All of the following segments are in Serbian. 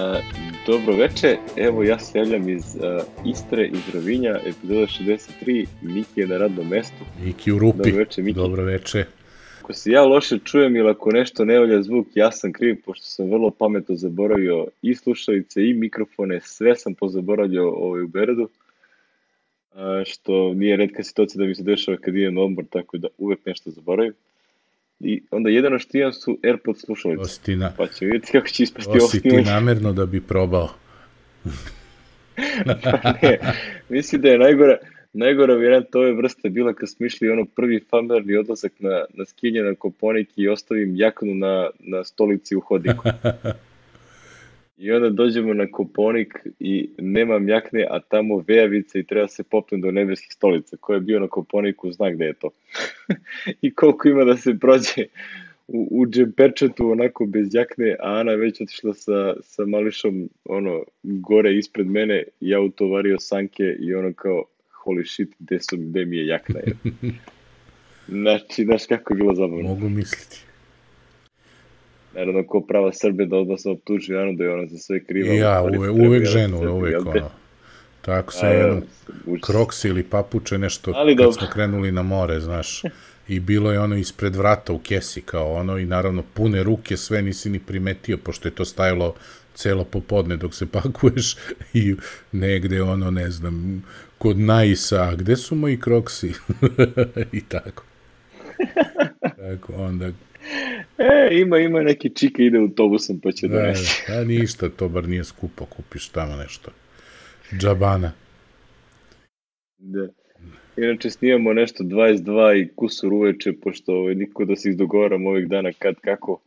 Uh, dobro veče, evo ja se javljam iz uh, Istre, iz Rovinja, epizoda 63, Miki je na radnom mestu. Miki u rupi, Dobro veče, Miki. dobro veče. Ako se ja loše čujem ili ako nešto ne valja zvuk, ja sam kriv, pošto sam vrlo pametno zaboravio i slušalice i mikrofone, sve sam pozaboravio ovaj u Beredu, uh, što nije redka situacija da mi se dešava kad idem na odmor, tako da uvek nešto zaboravim. I onda jedino što imam su AirPod slušalice. Ostina, Pa ćemo vidjeti kako će ispasti ovo osi ti snimanje. namerno da bi probao. ne, mislim da je najgora, najgora varijanta ove vrste bila kad smo išli ono prvi familijarni odlazak na, na skinje na Koponik i ostavim jaknu na, na stolici u hodniku. I onda dođemo na Koponik i nemam jakne, a tamo vejavica i treba se popnem do nebeskih stolica. Ko je bio na Koponiku zna gde je to. I koliko ima da se prođe u, u džemperčetu onako bez jakne, a Ana već otišla sa, sa mališom ono, gore ispred mene ja utovario sanke i ono kao holy shit, gde, su, gde mi je jakna je. Znači, znaš kako je bilo zabavno. Mogu misliti. Naravno, ko prava Srbe da odmah sam optužio Anu da je ona za sve kriva. Ja, ali uve, treba uvek ja ženu, Srbi, uvek ono. Tako sam A, jednom se. kroksi ili papuče nešto Ali kad dobro. smo krenuli na more, znaš. I bilo je ono ispred vrata u kesi kao ono i naravno pune ruke, sve nisi ni primetio pošto je to stajalo celo popodne dok se pakuješ i negde ono ne znam kod Naisa, a gde su moji kroksi? I tako. tako onda E, ima, ima neki čika ide autobusom pa će Da, donesti. da, ništa, to bar nije skupo, kupiš tamo nešto. Džabana. Da. Inače snimamo nešto 22 i kusur uveče, pošto ovaj, niko da se izdogovaram ovih dana kad kako.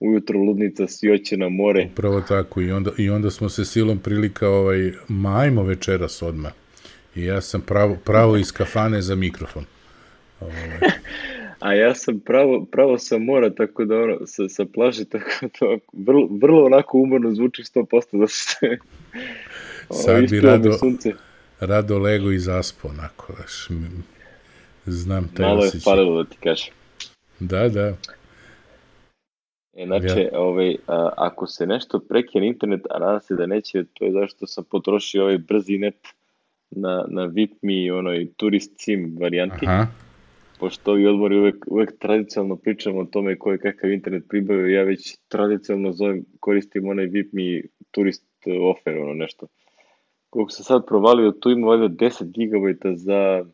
Ujutro ludnica sjoće na more. Upravo tako, i onda, i onda smo se silom prilika, ovaj, majmo večeras odmah. I ja sam pravo, pravo iz kafane za mikrofon. Ovaj, A ja sam pravo, pravo sa mora, tako da ono, sa, sa plaže, tako da vrlo, vrlo onako umorno zvuči 100% da se Sad bi mi rado- sunce. rado lego i zaspo, onako, daš, znam taj Malo je osjećaj. falilo da ti kažem. Da, da, E, znači, ovaj, a, ako se nešto prekine internet, a nadam se da neće, to je zašto sam potrošio ovaj brzi net na, na VIPMI i onoj turist sim varijanti, aha, pošto ovi odmori uvek, uvek tradicionalno pričamo o tome ko je kakav internet pribavio, ja već tradicionalno zovem, koristim onaj VIPMI turist offer, ono nešto. Koliko sam sad provalio, tu ima valjda 10 GB za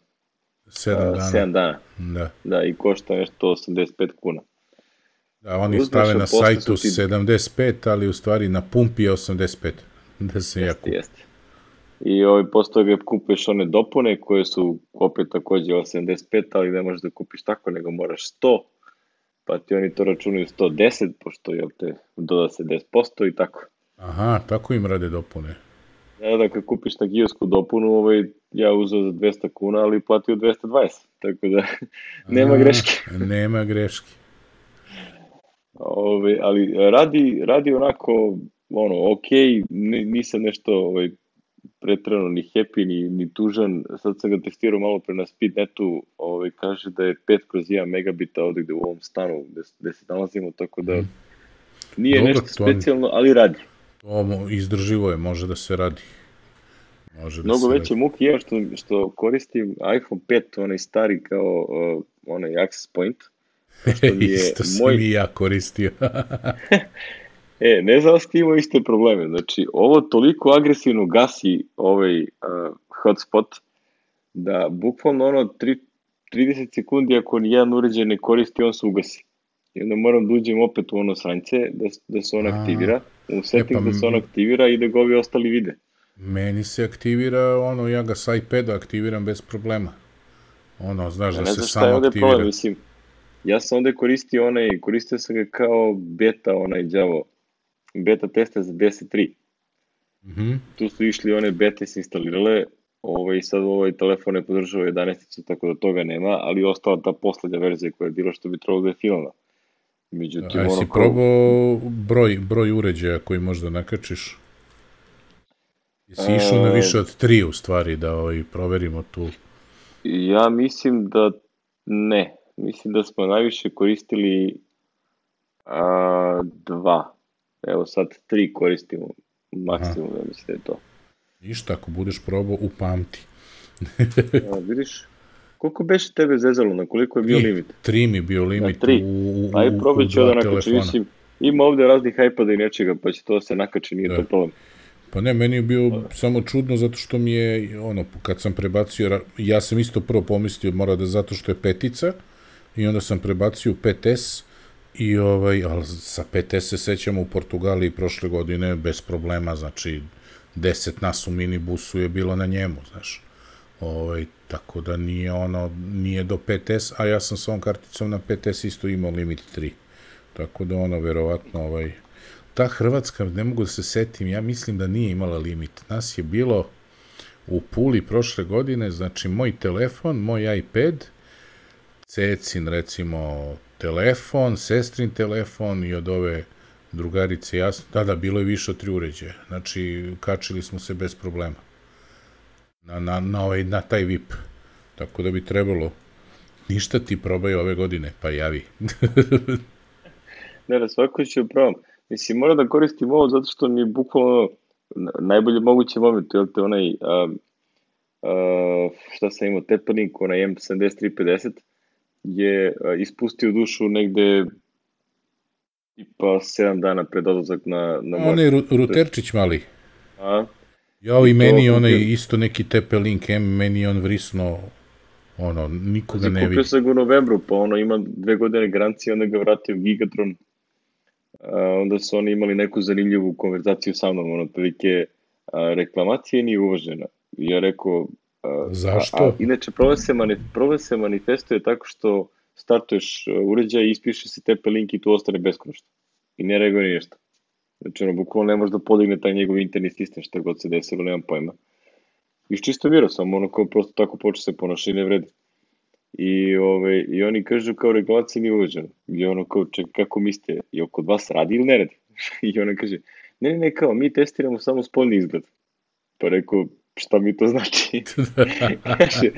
sedam a, dana. 7 dana. Da. Da, i košta nešto 85 kuna. Da, oni Uzmeš, stave na sajtu ti- 75, ali u stvari na pumpi je 85. Da se Jeste, jeste. I ovaj, posle toga kupuješ one dopune koje su opet takođe 85, ali ne možeš da kupiš tako, nego moraš 100, pa ti oni to računaju 110, pošto jel te, doda se 10% i tako. Aha, tako im rade dopune. Ja da kad kupiš na kijosku dopunu, ovaj, ja uzeo za 200 kuna, ali platio 220, tako da nema A, greške. Nema greške. Ove, ali radi, radi onako, ono, ok, ni- nisam nešto ovaj, pretrano ni happy, ni, ni tužan. Sad sam ga testirao malo pre na speednetu, ovaj, kaže da je 5 kroz 1 megabita ovde gde u ovom stanu gde, gde se nalazimo, tako da nije Dobro, nešto to- specijalno, ali radi. To mo- izdrživo je, može da se radi. Može da Mnogo veće muke imam što, što koristim iPhone 5, onaj stari kao uh, onaj access point. radi. što mi je Isto sam moj- i ja koristio. E, ne znam da ste imao iste probleme. Znači, ovo toliko agresivno gasi ovaj uh, hotspot da bukvalno ono tri, 30 sekundi ako ni jedan uređaj ne koristi, on se ugasi. I onda moram da uđem opet u ono sranje da, da se on A. aktivira, u setting pa da se on aktivira i da ga ovi ostali vide. Meni se aktivira, ono, ja ga sa iPada aktiviram bez problema. Ono, znaš, Ja da ne se znam šta je samo ovde aktivira. problem, mislim. Ja sam ovde koristio onaj, koristio sam ga kao beta, onaj đavo, beta testa za 10.3. Mhm. tu su išli one bete se instalirale, ovaj, sad ovaj telefon ne podržava 11, tako da toga nema, ali ostala ta poslednja verzija koja je bila što bi trebalo da je finalna. Međutim, A ono kao, probao broj, broj uređaja koji možda nakačiš? Jesi išao na E, više od tri u stvari da ovaj, proverimo tu. ja mislim da ne. Mislim da smo najviše koristili a, dva. Evo sad tri koristimo. Maksimum, ja mislim da je to. Ništa, ako budeš probao, upamti. ja, vidiš, koliko beše tebe zezalo, na koliko je bio limit? Tri mi bio limit na tri. u, u, Aj, probaj ću da nakači, mislim, ima ovde raznih iPada i nečega, pa će to da se nakači, nije da. to problem. Pa ne, meni je bio da. samo čudno zato što mi je, ono, kad sam prebacio, ja sam isto prvo pomislio, mora da zato što je petica, i onda sam prebacio u 5S, i ovaj, ali sa 5S se sećamo u Portugaliji prošle godine bez problema, znači 10 nas u minibusu je bilo na njemu, znaš. Ovaj, tako da nije ono, nije do 5S, a ja sam sa ovom karticom na 5S isto imao limit 3. Tako da ono, verovatno, ovaj, ta Hrvatska, ne mogu da se setim, ja mislim da nije imala limit. Nas je bilo u Puli prošle godine, znači moj telefon, moj iPad, Cecin, recimo, telefon, sestrin telefon i od ove drugarice jasno, da, da, bilo je više od tri uređaja. Znači, kačili smo se bez problema. Na, na, na, ovaj, na taj VIP. Tako da bi trebalo ništa ti probaj ove godine, pa javi. ne, da svako ću probam. Mislim, mora da koristim ovo zato što mi je bukvalno najbolje moguće moment, jel te onaj, a, a, šta sam imao, Tepanik, onaj M7350, je ispustio dušu negde tipa 7 dana pred odlazak na, na. Onaj Ruterčić mali. A? Ja i meni onaj isto neki TP-Link M, meni on vrisno ono, nikoga ne vidi. Kupio sam ga u novembru, pa ono ima dve godine garancije, onda ga vratio Gigatron. A, onda su oni imali neku zanimljivu konverzaciju sa mnom, ono, prilike reklamacije nije uvažena. Ja rekao, Zašto? A, a, inače, prova se, manif prova se manifestuje tako što startuješ uh, uređaj, ispiše se TP link i tu ostane beskonačno. I ne reaguje ni nešto. Znači, ono, bukvalno ne može da podigne taj njegov interni sistem, šta god se desilo, nemam pojma. I čisto vira, samo ono kao prosto tako počne se ponaša i ne vredi. I, ove, I oni kažu kao regulacija nije uveđena. I ono kao, čekaj, kako mislite, je kod vas radi ili ne radi? I ona kaže, ne, ne, kao, mi testiramo samo spoljni izgled. Pa rekao, šta mi to znači? Kaže,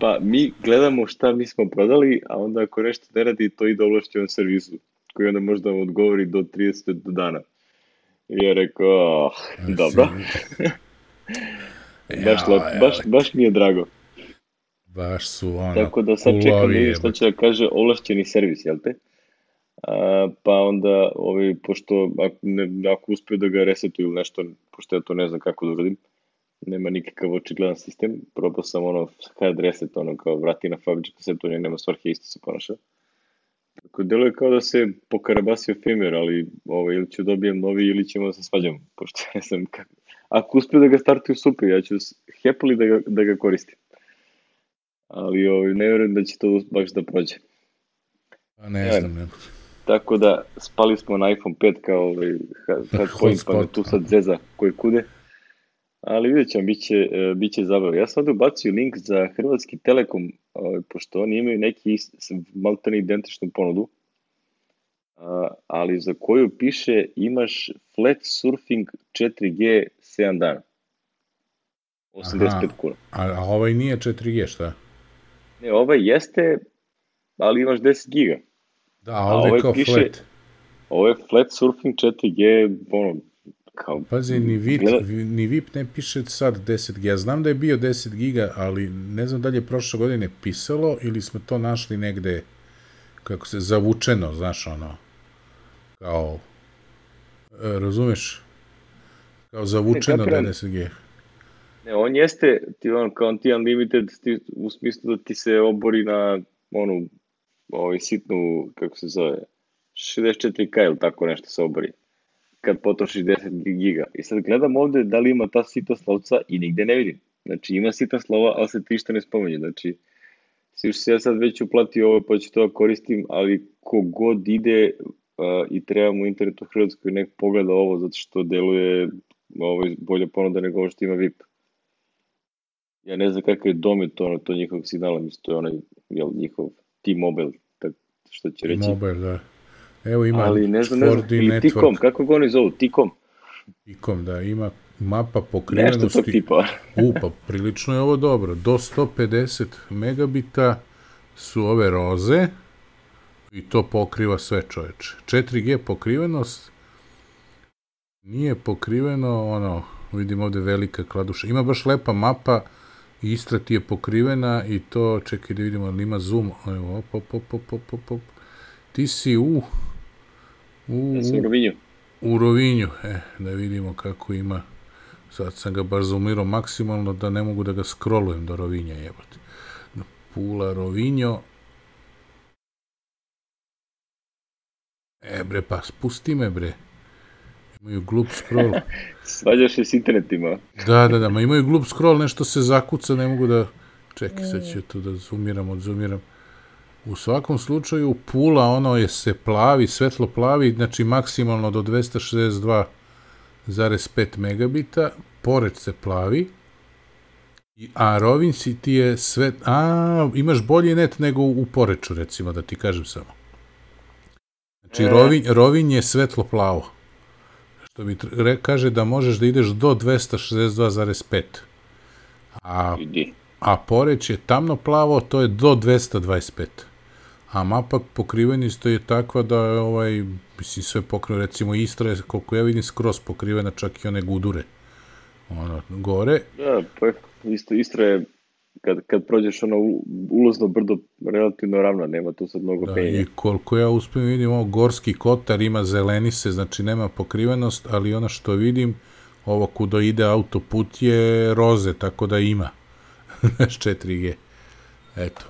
pa mi gledamo šta mi smo prodali, a onda ako nešto ne radi, to ide ovlašćenom servisu, koji onda možda vam odgovori do 30 do dana. I ja rekao, oh, dobro. baš, ja, baš, baš mi je drago. Baš su ono, Tako da sad čekam da šta će da kaže ovlašćeni servis, jel te? A, pa onda, ovi, pošto ako, ne, ako uspiju da ga resetuju ili nešto, pošto ja to ne znam kako da uradim, nema nikakav očigledan sistem, probao sam ono hard reset, ono kao vrati na fabričku to nema svrhe, isto se ponaša. Tako deluje kao da se pokarabasio firmware, ali ovo, ili ću dobijem novi ili ćemo da se svađamo, pošto ne znam kako. Ako uspiju da ga startuju super, ja ću happily da ga, da ga koristim. Ali ovaj, ne vjerujem da će to baš da prođe. Pa ne ja, znam, ne. Tako da spali smo na iPhone 5 kao ovaj, hard point, pa tu sad zeza koji kude. Ali vidjet ćemo, bit će, e, bit će zabavno. Ja sam ovde ubacio link za Hrvatski Telekom, ovaj, pošto oni imaju neki maltene identičnu ponudu, ali za koju piše imaš flat surfing 4G 7 dana. 85 Aha, kuna. A, a ovaj nije 4G, šta? Ne, ovaj jeste, ali imaš 10 giga. Da, a ovde ovaj kao piše, flat. Ovo je flat surfing 4G, ono, kao... Pazi, ni VIP, ni VIP ne piše sad 10 giga. Ja znam da je bio 10 giga, ali ne znam da li je prošle godine pisalo ili smo to našli negde, kako se, zavučeno, znaš, ono, kao, e, razumeš? Kao zavučeno da je 10 giga. Ne, on jeste, ti on, kao ti unlimited, ti, u smislu da ti se obori na, onu, ovaj sitnu, kako se zove, 64K ili tako nešto se obori kad potrošiš 10 giga. I sad gledam ovde da li ima ta sita slovca i nigde ne vidim. Znači ima sita slova, ali se ništa ne spomenje. Znači, svi što se ja sad već uplatio ovo, pa ću to da koristim, ali kogod ide uh, i treba mu internet u Hrvatskoj, nek pogleda ovo, zato što deluje ovo bolje ponuda nego ovo što ima VIP. Ja ne znam kakav je domet ono, to njihovog signala, mislim, to je onaj, jel, njihov T-Mobile, što će reći. Mobile, da. Evo ima Ali ne znam, ne znam, ili Tikom, kako ga oni zovu, Tikom? Tikom, da, ima mapa pokrivenosti. Nešto tog tipa. u, pa prilično je ovo dobro. Do 150 megabita su ove roze i to pokriva sve čoveče. 4G pokrivenost Nije pokriveno, ono, vidim ovde velika kladuša. Ima baš lepa mapa, Istra ti je pokrivena i to, čekaj da vidimo, ali ima zoom, evo, op, op, op, op, op, op. Ti si u... U, ja sam u Rovinju. U Rovinju, e, da vidimo kako ima. Sad sam ga baš zoomirao maksimalno da ne mogu da ga scrollujem do Rovinja, jebate. Pula, Rovinjo. E, bre, pa spusti me, bre. Imaju glup scroll. Svađaš se s internetima. Da, da, da, ma imaju glup scroll, nešto se zakuca, ne mogu da... Čekaj, sad ću to da zoomiram, odzoomiram. U svakom slučaju, pula, ono je se plavi, svetlo plavi, znači maksimalno do 262,5 megabita, pored se plavi, a Rovin si ti je sve... A, imaš bolji net nego u Poreču, recimo, da ti kažem samo. Znači, e. Rovin, Rovin je svetlo plavo što mi re, kaže da možeš da ideš do 262,5. A, a Poreć je tamno plavo, to je do 225. A mapa pokrivenosti je takva da je ovaj, mislim, sve pokriveno, recimo Istra je, koliko ja vidim, skroz pokrivena, čak i one gudure. Ono, gore. Da, pa isto, Istra je kad, kad prođeš ono ulazno brdo relativno ravno, nema tu sad mnogo da, penja. I koliko ja uspijem vidim, ovo Gorski Kotar ima zelenise, znači nema pokrivenost, ali ono što vidim, ovo kuda ide autoput je roze, tako da ima. 4G. Eto.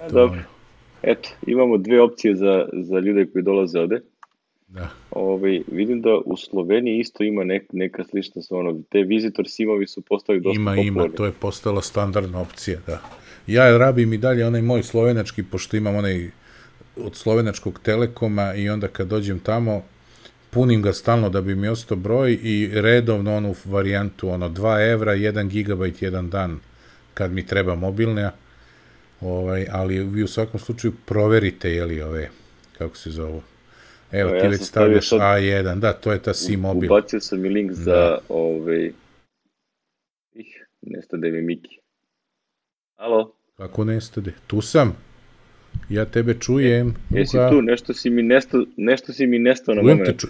A, dobro. Eto, imamo dve opcije za, za ljude koji dolaze ovde. Da. Ovaj, vidim da u Sloveniji isto ima nek, neka slična sa ono, te visitor simovi su postali dosta ima, popularni. Ima, ima, to je postala standardna opcija, da. Ja rabim i dalje onaj moj slovenački, pošto imam onaj od slovenačkog telekoma i onda kad dođem tamo, punim ga stalno da bi mi ostao broj i redovno onu varijantu, ono 2 evra, 1 gigabajt, jedan dan kad mi treba mobilna, ovaj, ali vi u svakom slučaju proverite, jeli ove, kako se zove, Evo, ti ja već stavljaš sad, A1, da, to je ta C-Mobile. Ubacio sam i link za, da. ovaj, ih, nestade mi Miki. Alo? Kako nestade? Tu sam. Ja tebe čujem. E, jesi tu, nešto si mi nesto, nešto si mi nestao na moment. Te, ču,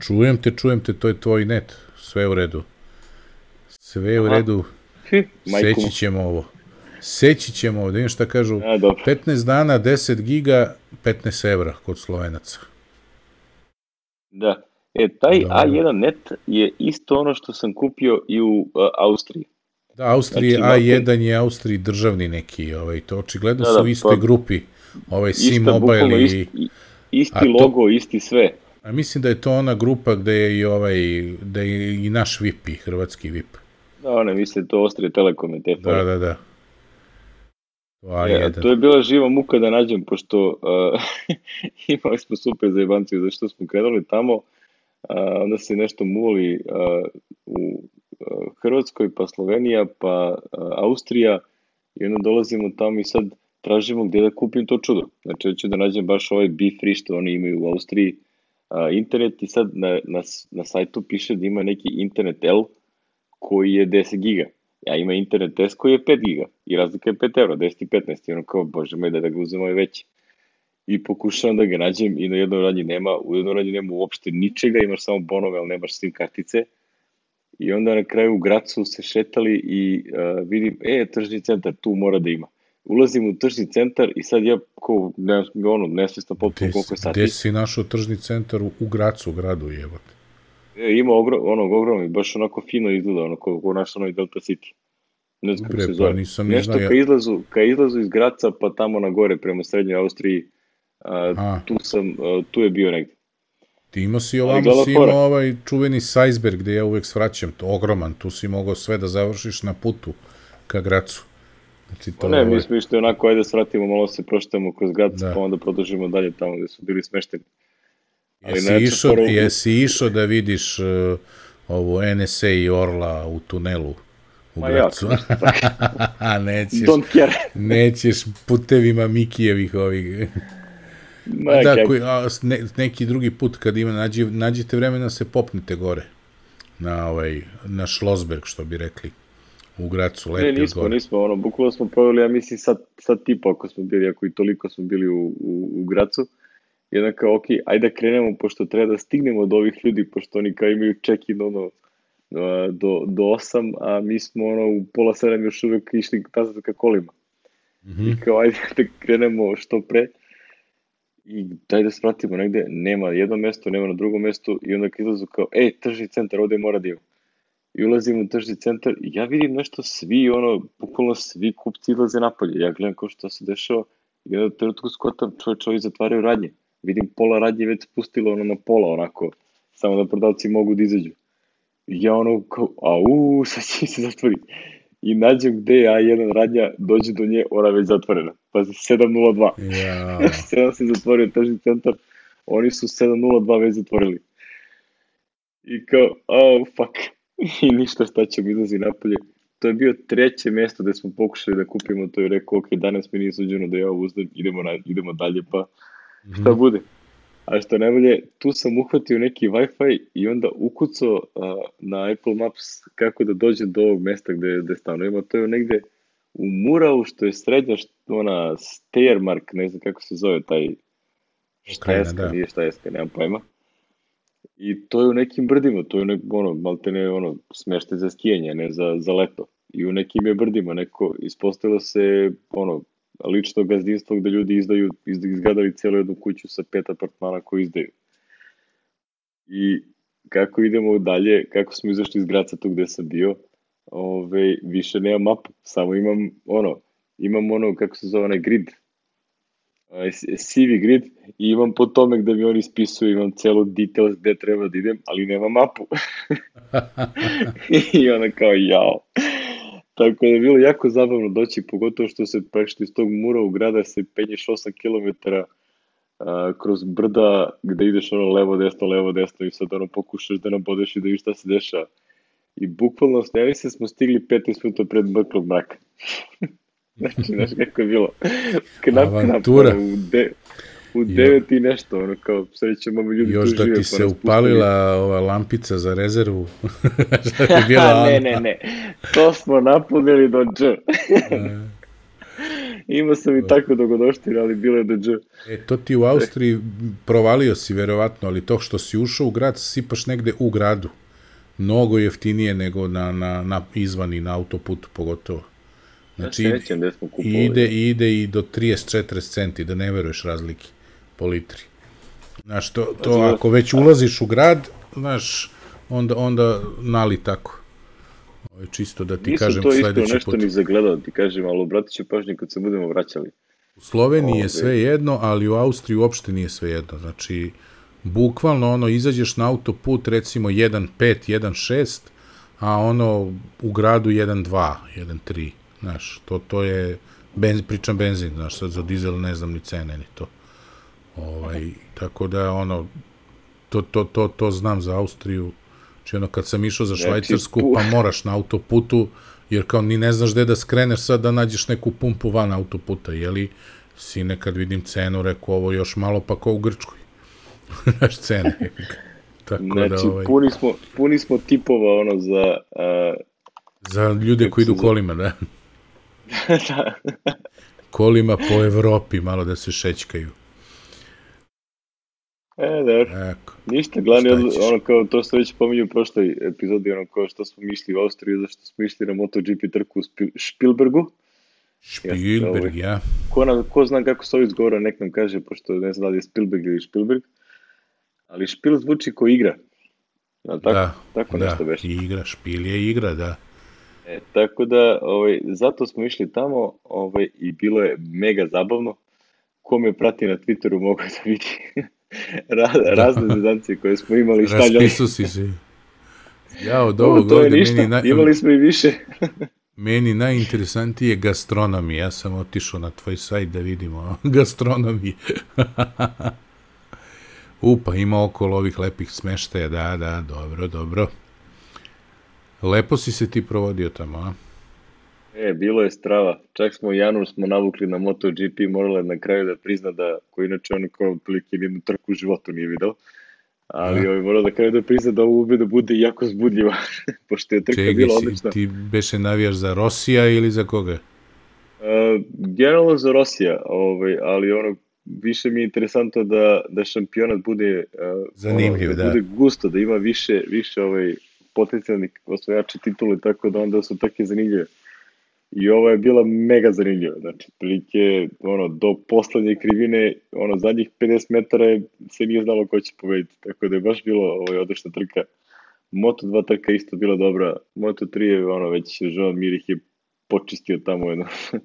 čujem te, čujem te, to je tvoj net. Sve u redu. Sve u Aha. redu. Hm, Seći ćemo ovo. Seći ćemo ovo, da šta kažu. A, 15 dana, 10 giga, 15 evra kod Slovenaca. Da. E, taj da, A1 net je isto ono što sam kupio i u uh, Austriji. Da, Austrije znači, A1 je Austriji državni neki, ovaj, to očigledno da, da, su u istoj pa, grupi, ovaj C-Mobile i... Isti, isti logo, to, isti sve. A mislim da je to ona grupa gde je i ovaj, da je i naš VIP, i hrvatski VIP. Da, one misle to Austrije Telekom i te Da, da, da. A, je, to je bila živa muka da nađem, pošto uh, imali smo super za zašto smo krenuli tamo, uh, onda se nešto muli uh, u uh, Hrvatskoj, pa Slovenija, pa uh, Austrija, i onda dolazimo tamo i sad tražimo gde da kupim to čudo. Znači, ću da nađem baš ovaj Be Free što oni imaju u Austriji uh, internet i sad na, na, na sajtu piše da ima neki internet L koji je 10 giga ja imam internet test koji je 5 giga i razlika je 5 eura, 10 i 15 i ono kao, bože moj, da, da ga uzemo je veći. I pokušavam da ga nađem i na jednom radnji nema, u jednom radnji nema uopšte ničega, imaš samo bonove, ali nemaš sim kartice. I onda na kraju u Gracu se šetali i uh, vidim, e, tržni centar, tu mora da ima. Ulazim u tržni centar i sad ja ko, ne, ono, nesvesno potpuno koliko je sati. Gde si našao tržni centar u, u Gracu, gradu, jebate? E, ima ogrom, onog ogromni, baš onako fino izgleda, ono ko, ko naš onoj Delta City. Ne znam kako se pa zove. Pa nisam Nešto ka izlazu, ka izlazu iz Graca, pa tamo na gore prema srednjoj Austriji, a, tu, sam, a, tu je bio negde. Ti imao si ovamo, si imao ovaj čuveni Sajsberg gde ja uvek svraćam, to ogroman, tu si mogao sve da završiš na putu ka Gracu. Znači, to pa ne, ovaj... mi smo išli onako, ajde svratimo, malo se proštamo kroz Grac, da. pa onda produžimo dalje tamo gde su bili smešteni. Jesi išao, poru... jesi išao da vidiš uh, ovu NSA i Orla u tunelu u Ma Gracu? Ja, nećeš, Don't care. nećeš putevima Mikijevih ovih. Ma, da, koji, a, ne, neki drugi put kad ima, nađi, nađite vremena da se popnite gore na ovaj, na Šlosberg, što bi rekli u Gracu, lepi Ne, nismo, gore. nismo, ono, bukvalno smo proveli, ja mislim, sad, sad tipa ako smo bili, ako i toliko smo bili u, u, u Gracu, I onda kao, ok, ajde da krenemo, pošto treba da stignemo od ovih ljudi, pošto oni kao imaju check-in ono, do, do 8, a mi smo ono u pola 7 još uvek išli nazad ka kolima. Mm -hmm. I kao, ajde da krenemo što pre. I daj da spratimo negde, nema jedno mesto, nema na drugom mestu i onda kad izlazu kao, ej, tržni centar, ovde mora da ima. I ulazim u tržni centar i ja vidim nešto, svi, ono, bukvalno svi kupci izlaze napolje. Ja gledam kao što se dešava i onda trenutku skotam, čovječ, ovi zatvaraju radnje. Vidim pola radnje već spustilo ono na pola, onako, samo da prodavci mogu da izađu. I ja ono, kao, au, sad će se zatvori. I nađem gde je A1 radnja, dođe do nje, ona već zatvorena. Pazi, 7.02. Ja. 7 se zatvorio tržni centar, oni su 7.02 već zatvorili. I kao, oh, fuck. I ništa, šta ćemo izlazi napolje. To je bio treće mesto gde smo pokušali da kupimo to i rekao, ok, danas mi nije suđeno da ja uzdem, idemo, na, idemo dalje, pa šta mm. bude. A što najbolje, tu sam uhvatio neki Wi-Fi i onda ukucao uh, na Apple Maps kako da dođe do ovog mesta gde, gde stanujemo. To je negde u Murau, što je srednja, što, ona Steiermark, ne znam kako se zove taj štajeska, da. nije štajeska, nemam pojma. I to je u nekim brdima, to je nek, ono, malte ne, ono, smešte za skijanje, ne za, za leto. I u nekim je brdima, neko, ispostavilo se, ono, lično gazdinstvo gde ljudi izdaju, izgradali cijelu jednu kuću sa pet apartmana koji izdaju. I kako idemo dalje, kako smo izašli iz Graca tu gde sam bio, ove, više nema mapu, samo imam ono, imam ono, kako se zove, onaj grid, CV grid i imam po tome gde mi oni ispisuju, imam celo details gde treba da idem, ali nema mapu. I ona kao, jao. Tako da je bilo jako zabavno doći, pogotovo što se prešli iz tog mura u grada, se penješ 8 km kroz brda gde ideš ono levo, desno, levo, desno i sad ono pokušaš da nabodeš i da viš šta se dešava. I bukvalno, ja se smo stigli 15 minuta pred mrklog mraka. znači, znaš kako je bilo. Knap, Avantura. knap, u, de, u devet i nešto, ono kao sreće mamo ljudi Još da ti pa se upalila ova lampica za rezervu. Je bila ne, ne, ne. To smo napunili do dž. Ima sam i tako dogodoštir, ali bilo je do dž. E, to ti u Austriji provalio si verovatno, ali to što si ušao u grad, sipaš negde u gradu. Mnogo jeftinije nego na, na, na izvani, na autoputu pogotovo. Znači, ja ide, smo ide, ide i do 30-40 centi, da ne veruješ razlike po litri. Znaš, to, to ako već ulaziš u grad, znaš, onda, onda nali tako. Ovo je čisto da ti Nisam kažem sledeći put. Nisam to isto nešto put. ni zagledao, da ti kažem, ali obratit ću pažnju kad se budemo vraćali. U Sloveniji Ove. je sve jedno, ali u Austriji uopšte nije sve jedno. Znači, bukvalno ono, izađeš na autoput recimo 1.5, 1.6, a ono u gradu 1.2, 1.3. Znaš, to, to je, benz, pričam benzin, znaš, sad za dizel ne znam ni cene, ni to. Ovaj, tako da, ono, to, to, to, to znam za Austriju. Znači, ono, kad sam išao za Švajcarsku, pa moraš na autoputu, jer kao ni ne znaš gde da skreneš sad da nađeš neku pumpu van autoputa, jeli? Si nekad vidim cenu, rekao ovo još malo, pa kao u Grčkoj. Znaš, cene. Tako da, znači, da, ovaj... puni, smo, puni smo tipova, ono, za... Uh, za ljude koji idu kolima, da. da. kolima po Evropi, malo da se šećkaju. E, da. Eko. Ništa, glavni, od, ono kao to što već pominju u prošloj epizodi, ono kao što smo mišli u Austriju, zašto smo išli na MotoGP trku u Spielbergu. Spielberg, ja. Ko, nam, ko zna kako se ovo izgovara, nek nam kaže, pošto ne znam da li je Spielberg ili Spielberg, ali Spiel zvuči ko igra. Ja, tako, da, tako da, nešto beš. igra, Špil je igra, da. E, tako da, ovaj, zato smo išli tamo ovaj, i bilo je mega zabavno. Ko me prati na Twitteru mogu da vidi Ra, da. razne zedancije koje smo imali. Raspisu si se. Ja od ovog to ovde, meni... Na, imali smo i više. meni najinteresantije je gastronomi. Ja sam otišao na tvoj sajt da vidimo gastronomi. Upa, ima okolo ovih lepih smeštaja, da, da, dobro, dobro. Lepo si se ti provodio tamo, a? E, bilo je strava. Čak smo Janu smo navukli na MotoGP, morala na kraju da prizna da, koji inače on kao otprilike jednu trku u životu nije video, ali ovaj, morala da kraju da prizna da ovo da bude jako zbudljiva, pošto je trka Čegi bila odlična. Ti beše navijaš za Rosija ili za koga? Uh, generalno za Rosija, ovaj, ali ono, više mi je interesantno da, da šampionat bude uh, zanimljiv, ono, da, da. bude gusto, da ima više, više ovaj, potencijalnih osvojača titule, tako da onda su takve zanimljive. I ovo je bila mega zanimljiva, znači, prilike, ono, do poslednje krivine, ono, zadnjih 50 metara je, se nije znalo ko će pobediti, tako da je baš bilo ovaj, odlična trka. Moto 2 trka isto bila dobra, Moto 3 je, ono, već Joan Mirih je počistio tamo jedno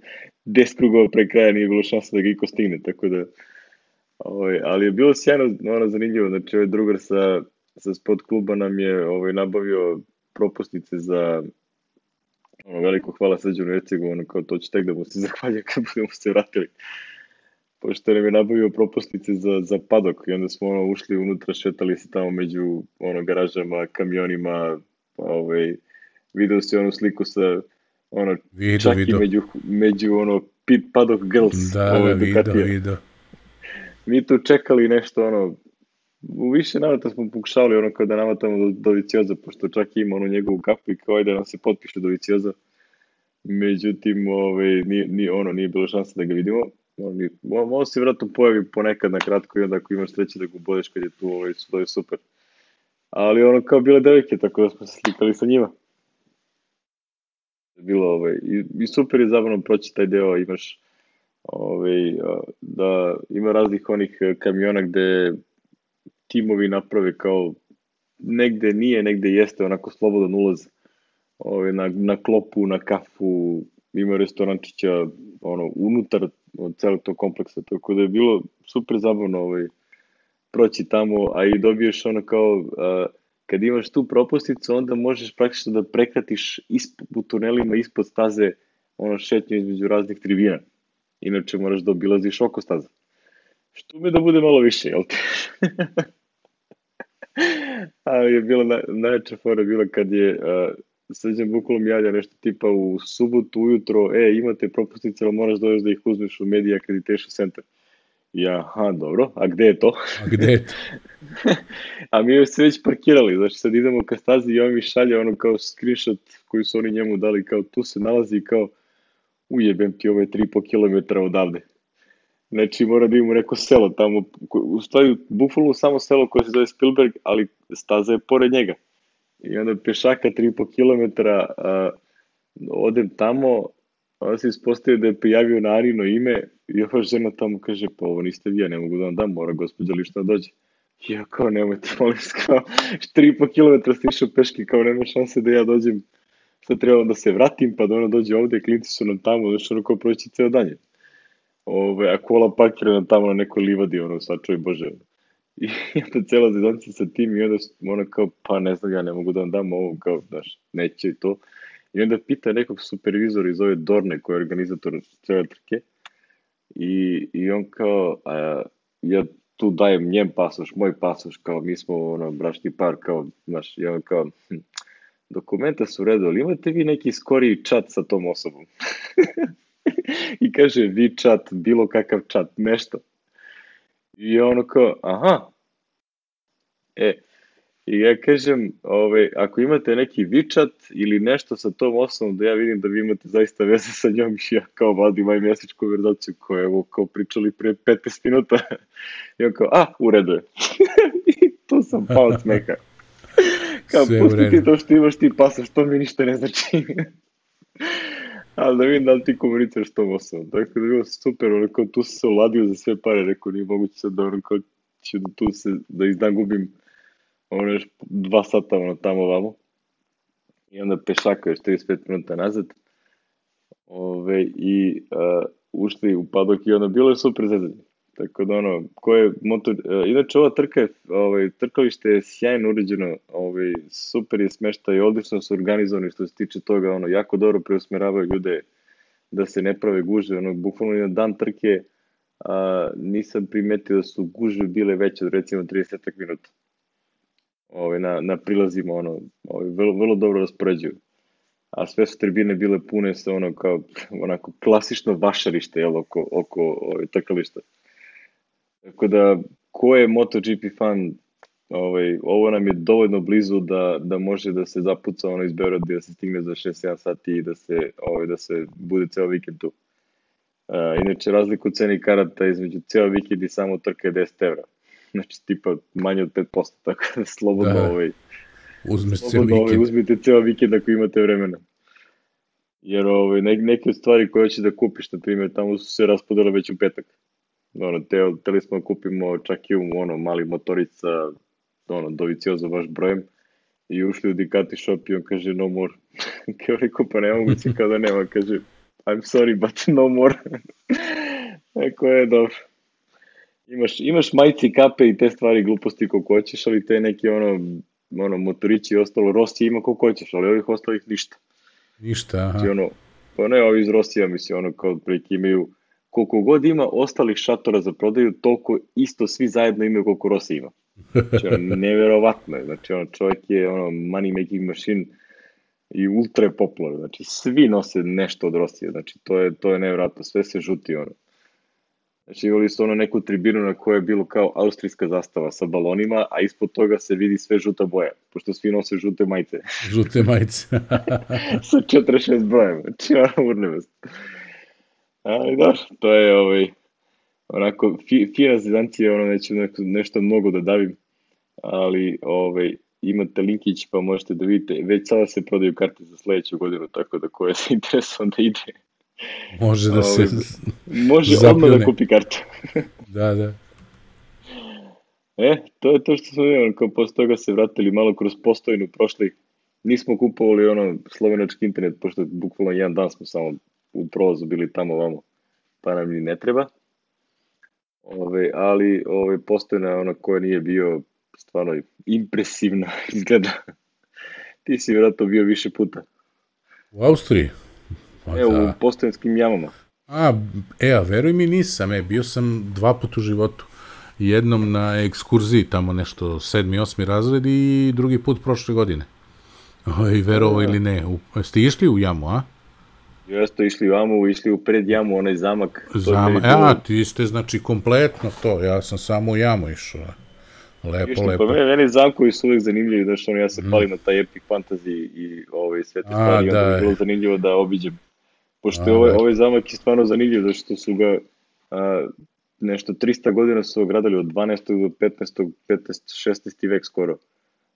10 krugova pre kraja, nije bilo šanse da ga iko stigne, tako da, ovaj, ali je bilo sjajno, ono, zanimljivo, znači, ovaj drugar sa, sa sport kluba nam je ovaj, nabavio propusnice za ono, veliko hvala Srđanu Ercegu, ono, kao to će tek da mu se zahvalja kad budemo se vratili. Pošto nam je nabavio propusnice za, za padok i onda smo ono, ušli unutra, šetali se tamo među ono, garažama, kamionima, pa, ovaj, video se onu sliku sa ono, Vido, čak vido. i među, među ono, pit padok girls. Da, ovaj, da, video. Mi tu čekali nešto, ono, u više navrata smo pokušavali ono kao da navatamo do, do Vicioza, pošto čak ima onu njegovu kapu i kao da nam se potpiše do Vicioza. Međutim, ovaj, nije, nije, ono, nije bilo šanse da ga vidimo. On, on, on se vratno pojavi ponekad na kratko i onda ako imaš sreće da ga ubodeš kad je tu, ovaj, to je super. Ali ono kao bile devojke, tako da smo se slikali sa njima. Bilo, ovaj, i, i super je zabavno proći taj deo, imaš ovaj, da ima raznih onih kamiona gde timovi naprave kao negde nije, negde jeste onako slobodan ulaz ovaj, na, na klopu, na kafu, ima restorančića ono, unutar od celog tog kompleksa, tako da je bilo super zabavno ovaj, proći tamo, a i dobiješ ono kao, a, kad imaš tu propusnicu, onda možeš praktično da prekratiš isp, u tunelima ispod staze ono šetnju između raznih tribina. Inače moraš da obilaziš oko staza. Što mi da bude malo više, jel te? Ali je bila na, najjača fora bila kad je uh, Srđan bukvalno javlja nešto tipa u subotu ujutro, e, imate propusnice, ali moraš doći da ih uzmeš u Media Accreditation Center. Ja, aha, dobro, a gde je to? A gde je to? a mi se već parkirali, znači sad idemo ka stazi i on mi šalje ono kao screenshot koji su oni njemu dali, kao tu se nalazi kao ujebem ti ove 3,5 km odavde. Znači mora da imamo neko selo tamo, u stvari bukvalno samo selo koje se zove Spielberg, ali staza je pored njega. I onda pešaka 3,5 km a, odem tamo, onda se ispostavio da je prijavio na Arino ime i ova žena tamo kaže, pa ovo niste vi, ja ne mogu da vam dam, mora gospođa lišta da dođe. I ja kao, nemojte, molim se, kao, 3,5 km ste išao peške, kao nema šanse da ja dođem, sad treba da se vratim, pa da ona dođe ovde, klinci su nam tamo, znači ono kao proći ceo dan je. Ove, a kola parkirana tamo na nekoj livadi, ono, sačuvaj Bože. I onda cela zezonca sa tim i onda ono kao, pa ne znam, ja ne mogu da vam dam ovo, kao, znaš, neće i to. I onda pita nekog supervizora iz ove Dorne, koji je organizator cele trke, i, i on kao, a, ja tu dajem njem pasoš, moj pasoš, kao mi smo ono, brašni par, kao, znaš, i on kao, hm, dokumenta su u redu, ali imate vi neki skoriji chat sa tom osobom? I kaže, vi chat, bilo kakav chat, nešto. I ono kao, aha. E, i ja kažem, ovaj, ako imate neki WeChat ili nešto sa tom osobom, da ja vidim da vi imate zaista veze sa njom, i ja kao vadim moj mjesečku konverzaciju koju evo kao pričali pre 15 minuta. I on kao, a, u redu je. I tu sam pao od smeka. Kao, pusti ti to što imaš ti pasoš, to mi ništa ne znači. Ali da vidim da li ti komuniciraš tom osobom. Tako da je bilo super, ono kao tu se oladio za sve pare, rekao nije moguće sad da ono kao ću da tu se, da izdan gubim ono još dva sata ono tamo vamo. I onda pešaka još 35 minuta nazad. Ove, I uh, ušli u padok i ono, bilo je super zezanje. Tako da ono, ko je motor, uh, inače ova trka je, ovaj, trkalište je sjajno uređeno, ovaj, super je smeštaj, odlično su organizovani što se tiče toga, ono, jako dobro preusmeravaju ljude da se ne prave guže, ono, bukvalno na dan trke a, nisam primetio da su guže bile veće od recimo 30 minuta. Ovaj, na, na prilazima, ono, ovaj, vrlo, vrlo dobro raspoređuju. A sve su tribine bile pune sa ono kao, onako, klasično vašarište, jel, oko, oko ovaj, trkališta. Tako da, ko je MotoGP fan, ovaj, ovo nam je dovoljno blizu da, da može da se zapuca ono iz Beograda i da se stigne za 6-7 sati i da se, ovaj, da se bude ceo vikend tu. A, inače, razliku ceni karata između ceo vikend i samo trka je 10 evra. Znači, tipa manje od 5%, tako da slobodno da. ovaj... Uzmeš ceo vikend. Ovaj, uzmite ceo vikend ako imate vremena. Jer ovaj, ne, neke stvari koje hoćeš da kupiš, na primjer, tamo su se raspodale već u petak. Ono, te, teli smo da kupimo čak i u ono, mali motorica, ono, doviciozo baš brojem, i ušli u Ducati shop i on kaže no more. kao rekao, pa ne mogu si kao da nema, kaže I'm sorry, but no more. Eko je dobro. Imaš, imaš majci, kape i te stvari gluposti koliko hoćeš, ali te neki ono, ono motorići i ostalo, Rossi ima koliko hoćeš, ali ovih ostalih ništa. Ništa, aha. Znači, ono, pa ne, ovi iz Rosija, mislim, ono, kao prilike imaju, koliko god ima ostalih šatora za prodaju, toliko isto svi zajedno imaju koliko Rossi ima. Znači, ono, neverovatno je. Znači, ono, čovjek je, ono, money making machine i ultra popular. Znači, svi nose nešto od Rosija. Znači, to je, to je neverovatno. Sve se žuti, ono. Znači imali su ono neku tribinu na kojoj je bilo kao austrijska zastava sa balonima, a ispod toga se vidi sve žuta boja, pošto svi nose žute majice. Žute majice. sa 46 brojem, znači ono urnevest. Ali da, to je ovaj, onako, fi, fina zedancija, ono neću neko, nešto mnogo da davim, ali ovaj, imate linkić pa možete da vidite, već sada se prodaju karte za sledeću godinu, tako da ko je zainteresovan da ide, Može da se Može zapljune. odmah da kupi kartu. da, da. E, to je to što smo imali, kao posle toga se vratili malo kroz postojnu prošli. Nismo kupovali ono slovenački internet, pošto bukvalno jedan dan smo samo u provozu bili tamo vamo, pa nam ni ne treba. Ove, ali ove, postojna ona koja nije bio stvarno impresivna izgleda. Ti si vjerojatno bio više puta. U Austriji? Pa, e, da. u postojanskim jamama. A, e, a veruj mi nisam, e, bio sam dva puta u životu. Jednom na ekskurziji, tamo nešto sedmi, osmi razred i drugi put prošle godine. I verovo ili ne. U, ste išli u jamu, a? Jeste išli u jamu, išli u pred jamu, onaj zamak. Zamak, e, a, ti ste znači kompletno to, ja sam samo u jamu išao. Lepo, Išli, lepo. Pa meni, meni zamkovi su uvek zanimljivi, znaš, ono, ja se mm. palim na taj epic fantasy i ovaj, sve te stvari, da, onda je bilo zanimljivo da obiđem Pošto je ovaj, ovaj zamak je stvarno zanimljiv, zato što su ga a, nešto 300 godina su ogradili od 12. do 15. 15. 16. vek skoro.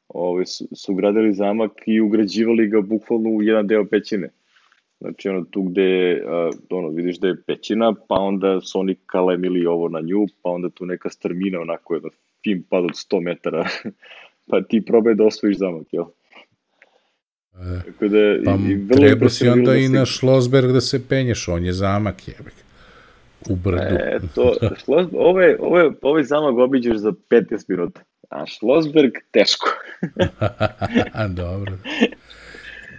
Ovaj, su, su gradili zamak i ugrađivali ga bukvalno u jedan deo pećine. Znači, ono, tu gde, a, ono, vidiš da je pećina, pa onda su oni kalemili ovo na nju, pa onda tu neka strmina, onako, jedan fin pad od 100 metara, pa ti probaj da osvojiš zamak, jel? Tako da, pa i, i treba si onda da i na Šlosberg da se penješ, on je zamak jebek. U brdu. E, to, šlos, ove, ove, ovaj zamak obiđeš za 15 minuta, a Šlosberg teško. Dobro.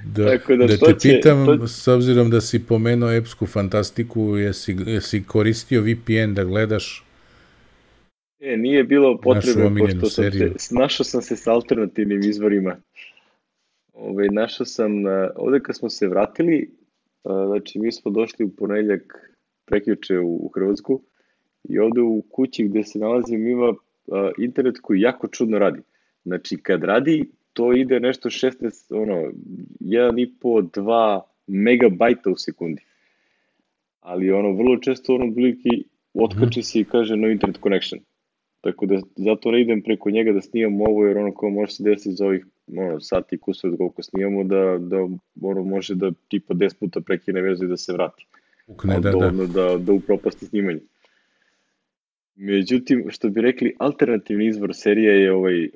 Da, Tako da, da te će, pitam, to... s obzirom da si pomenuo epsku fantastiku, jesi, jesi koristio VPN da gledaš? E, nije bilo potrebe, pošto sam se, našao sam se s alternativnim izvorima. Ove, našao sam, ovde kad smo se vratili, znači mi smo došli u ponedljak prekjuče u, u Hrvatsku i ovde u kući gde se nalazim ima internet koji jako čudno radi. Znači kad radi, to ide nešto 16, ono, 1,5, 2 megabajta u sekundi. Ali ono, vrlo često ono bliki otkače se i kaže no internet connection. Tako da zato ne idem preko njega da snimam ovo jer ono kao može se desiti za ovih ono, sati kusur koliko snimamo da, da ono, može da tipa 10 puta prekine vezu i da se vrati. Ukne, da, da. da, da upropasti snimanje. Međutim, što bi rekli, alternativni izvor serije je ovaj, uh,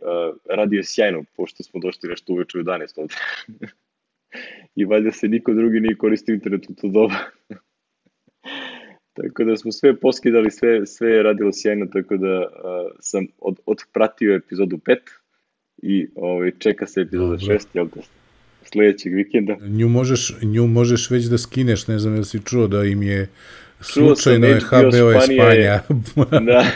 radio sjajno, pošto smo došli nešto uveče u 11 ovde. I valjda se niko drugi nije koristio internet u to doba. tako da smo sve poskidali, sve, sve je radilo sjajno, tako da uh, sam od, odpratio epizodu 5, i ovaj, čeka se epizoda 6, jel te, sledećeg vikenda. Nju možeš, nju možeš već da skineš, ne znam jel si čuo da im je slučajno je HBO. Je, da,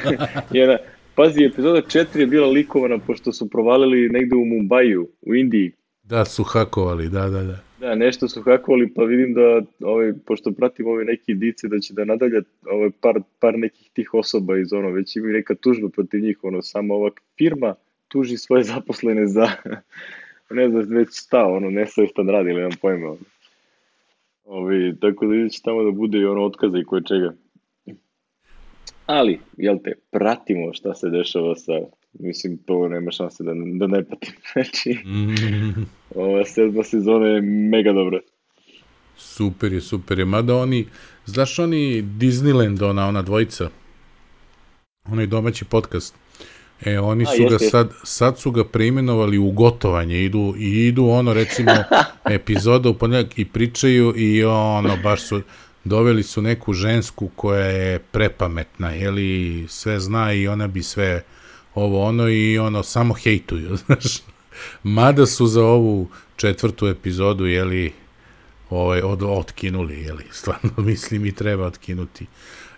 jedna, pazi, epizoda 4 je bila likovana pošto su provalili negde u Mumbaju, u Indiji. Da, su hakovali, da, da, da. Da, nešto su hakovali, pa vidim da, ovaj, pošto pratim ove neke indice, da će da nadalja ovaj, par, par nekih tih osoba iz ono, već imaju neka tužba protiv njih, ono, samo ova firma, tuži svoje zaposlene za, ne znam već šta, ono, nesavjestan rad ili nemam pojma. Ono. Ovi, tako da vidjet će tamo da bude i ono otkaza i koje čega. Ali, jel te, pratimo šta se dešava sa, mislim, to nema šanse da, da ne pratim. Znači, ova sedma sezona je mega dobra. super je, super je. Mada oni, znaš oni Disneyland, ona, ona dvojica, onaj domaći podcast, e, oni A, su ga jeste, jeste. sad, sad su ga preimenovali u gotovanje, idu, i idu ono, recimo, epizoda u ponedjeljak i pričaju i ono, baš su, doveli su neku žensku koja je prepametna, jeli, sve zna i ona bi sve ovo ono i ono, samo hejtuju, znaš. Mada su za ovu četvrtu epizodu, jeli, ovaj, od, otkinuli, jeli, stvarno mislim i treba otkinuti.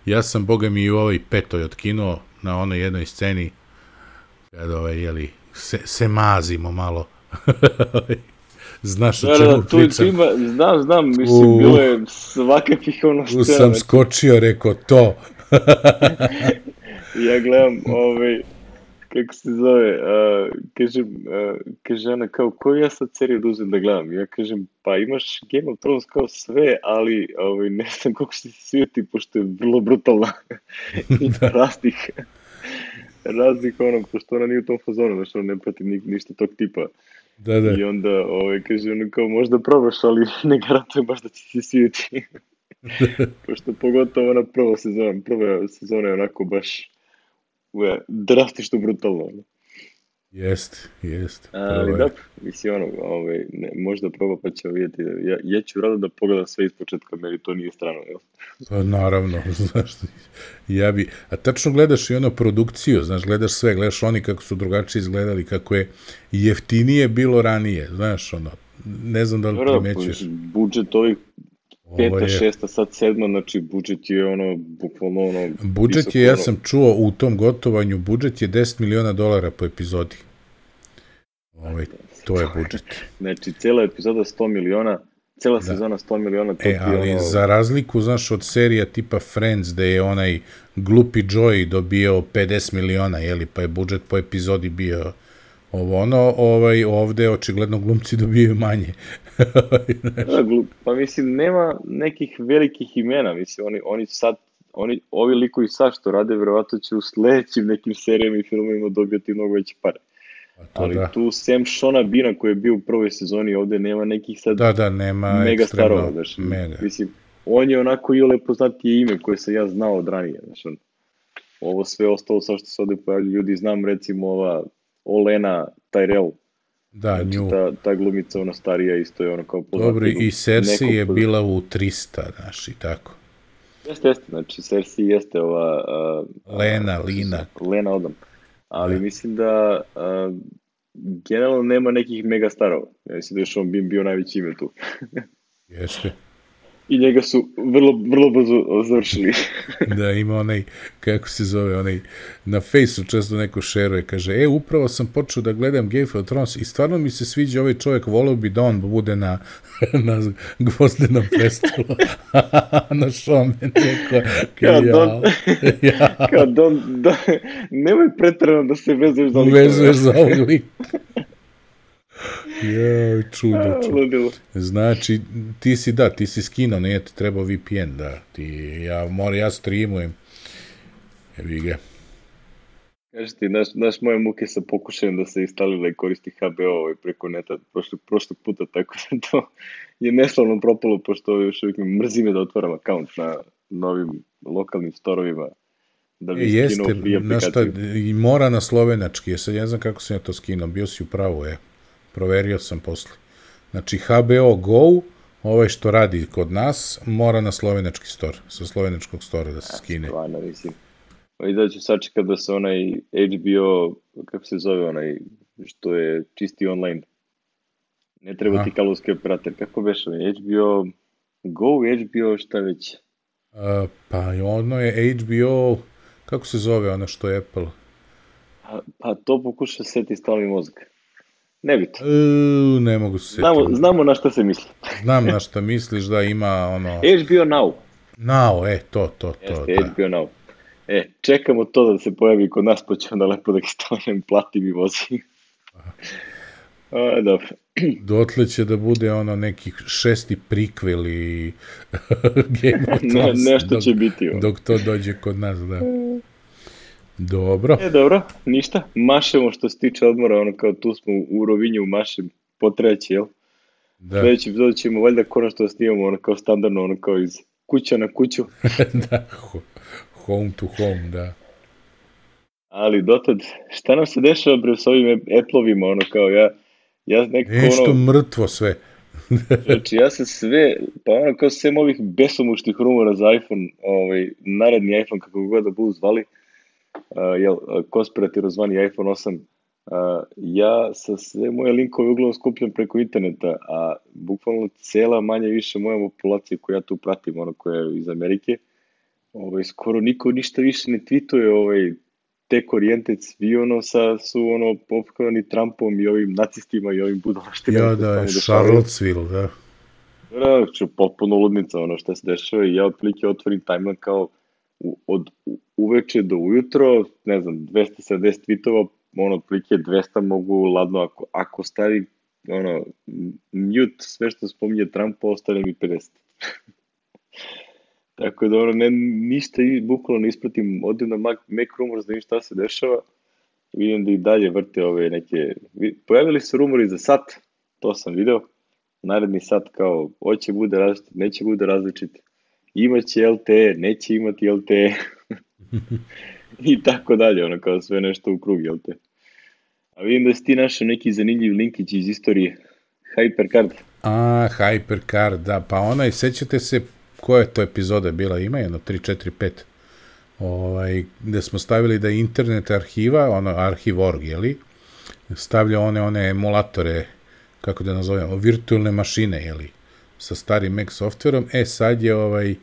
Ja sam, boga mi, i u ovoj petoj otkinuo na onoj jednoj sceni, kada, ovaj, jeli, se, se mazimo malo. Znaš o Da, da, čemu da, tu, tu pričam? ima, znam, znam, mislim, U. bilo je svakakvih ono Tu scena. sam skočio, rekao to. Ja gledam, ovaj, kako se zove, uh, kažem, uh, kaže ona kao, koju ja sad seriju da uzem da gledam? Ja kažem, pa imaš Game of Thrones kao sve, ali ovaj, ne znam koliko se svijeti, pošto je vrlo brutalna. Ima raznih, raznih ono, pošto ona nije u tom fazonu, znaš, ona ne prati ni, ništa tog tipa. Da, da. I onda, ovaj, kaže ono kao, možda probaš, ali ne garantujem baš da će se svijeti. Pošto pogotovo ona prva sezona, prva sezona je onako baš ue, drastično brutalno. Jest, jest. Ali dobro, mislim ono, ovaj, ne, možda proba pa ćemo vidjeti. Ja, ja ću rado da pogledam sve iz početka, meni to nije strano, jel? Pa naravno, znaš, ja bi, a tačno gledaš i ono produkciju, znaš, gledaš sve, gledaš oni kako su drugačije izgledali, kako je jeftinije bilo ranije, znaš, ono, ne znam da li Dobro, primećuješ. budžet ovih peta, je, šesta, sad sedma, znači budžet je ono, bukvalno ono... budžet je, ja sam čuo u tom gotovanju, budžet je 10 miliona dolara po epizodi. Ovaj, to je budžet. Znači, cijela epizoda 100 miliona, cijela Da. sezona 100 miliona, E, ali ono... za razliku, znaš, od serija tipa Friends, gde je onaj glupi Joey dobio 50 miliona, jeli, pa je budžet po epizodi bio ovo ono, ovaj, ovde očigledno glumci dobijaju manje. Da, pa mislim, nema nekih velikih imena, mislim, oni, oni sad, oni, ovi likovi sad što rade, verovatno će u sledećim nekim serijama i filmovima dobijati mnogo veće pare. Pa to Ali da. tu, sem Shona Bina koji je bio u prvoj sezoni, ovde nema nekih sad Da, da, nema mega starova, znaš. mega. Mislim, on je onako i poznatije ime koje sam ja znao od ranije, znaš, on, ovo sve ostalo sa što se ovde pojavljuju ljudi, znam recimo ova Olena Tyrell, Da, znači nju. ta, ta glumica, ona starija, isto je ono kao. Dobro, i Cersei je pozna- bila u 300, znaš, i tako. Jeste, jeste, znači Cersei jeste ova... Uh, Lena, Lina. Lena Odom. Ali Da. mislim da uh, generalno nema nekih mega starova. Ja mislim da Sean Bean bio najveći ime tu. Jeste. I njega su vrlo, vrlo brzo završili. Da, ima onaj, kako se zove, onaj, na fejsu često neko šeruje, kaže, e, upravo sam počeo da gledam Game of Thrones i stvarno mi se sviđa ovaj čovjek, voleo bi da on bude na, na gvozdenom prestolu. na šome neko. Kao ja, Don- ja, Kao don, da, nemoj pretrano da se vezuješ za likove. uvezuješ za ovog lika. Joj, čudo, čudo. Znači, ti si, da, ti si skinuo, nije ti trebao VPN, da, ti, ja, mora, ja streamujem. Evi ga. Kažeš ti, naš, naš moje muke sa pokušajem da se instalira i koristi HBO ovaj preko neta prošli, prošli puta, tako da to je neslavno propalo, pošto još uvijek me mrzi me da otvaram akaunt na novim lokalnim storovima da bi E, skinuo jeste, aplikaciju. i mora na slovenački, ja sad ne znam kako sam ja to skinuo, bio si u pravu, je, proverio sam posle. Znači, HBO Go, ovaj što radi kod nas, mora na slovenački store, sa slovenačkog stora da se skine. Stvarno, mislim. I da ću sačekat da se onaj HBO, kako se zove onaj, što je čisti online. Ne treba Aha. ti kablovski operator. Kako beš onaj, HBO Go, HBO šta već. A, pa ono je HBO, kako se zove ono što je Apple? Pa, pa to pokuša seti stalni mozak. Nebitno. E, ne mogu se setiti. Znamo, znamo na šta se misli. Znam na šta misliš da ima ono... HBO Now. Now, e, to, to, to, Jeste, da. HBO Now. E, čekamo to da se pojavi kod nas, pa ćemo da lepo da ga stavljam, platim i vozim. A, dobro. Dotle će da bude ono nekih šesti prikvel i Game of Thrones. Ne, nešto dok, će biti. Ovo. Dok to dođe kod nas, da. Dobro. E, dobro, ništa. Mašemo što se tiče odmora, ono kao tu smo u Rovinju, mašem potreći, jel? Da, Sledeći epizod ćemo valjda konačno snimamo ono kao standardno, ono kao iz kuća na kuću. da, ho- home to home, da. Ali dotad, šta nam se dešava bre s ovim Apple-ovima, ono kao ja, ja nekako Nešto ono, mrtvo sve. znači ja se sve, pa ono kao sem ovih besomuštih rumora za iPhone, ovaj, naredni iPhone kako god da budu zvali, uh, jel, uh, konspirativno zvani iPhone 8, uh, ja sa sve moje linkove uglavnom skupljam preko interneta, a bukvalno cela manje više moja populacija koju ja tu pratim, ono koja je iz Amerike, ovaj, skoro niko ništa više ne tweetuje ovaj, tech oriented, svi ono sa, su ono popkavani Trumpom i ovim nacistima i ovim budalaštima. Ja da, je. Charlottesville, da. Da, ću potpuno ludnica ono što se dešava i ja otprilike otvorim timeline kao od uveče do ujutro, ne znam, 270 tweetova, ono otprilike 200 mogu ladno ako, ako stavim ono, mute sve što spominje Trumpa, ostane mi 50. Tako da ono, ne, ništa bukvalno ne ispratim, odim na Mac, Mac Rumors da vidim šta se dešava, vidim da i dalje vrte ove neke, vi- pojavili su rumori za sat, to sam video, naredni sat kao, hoće bude različit, neće bude različit, imaće LTE, neće imati LTE, i tako dalje, ono kao sve nešto u krug, jel te? A vidim da si ti našao neki zanimljiv linkić iz istorije, Hypercard. A, Hypercar, da, pa onaj, sećate se koja je to epizoda bila, ima jedno 3, 4, 5, ovaj, gde smo stavili da je internet arhiva, ono, arhiv.org, jeli, stavlja one, one emulatore, kako da nazovemo, virtualne mašine, jeli, sa starim Mac softverom, e, sad je ovaj,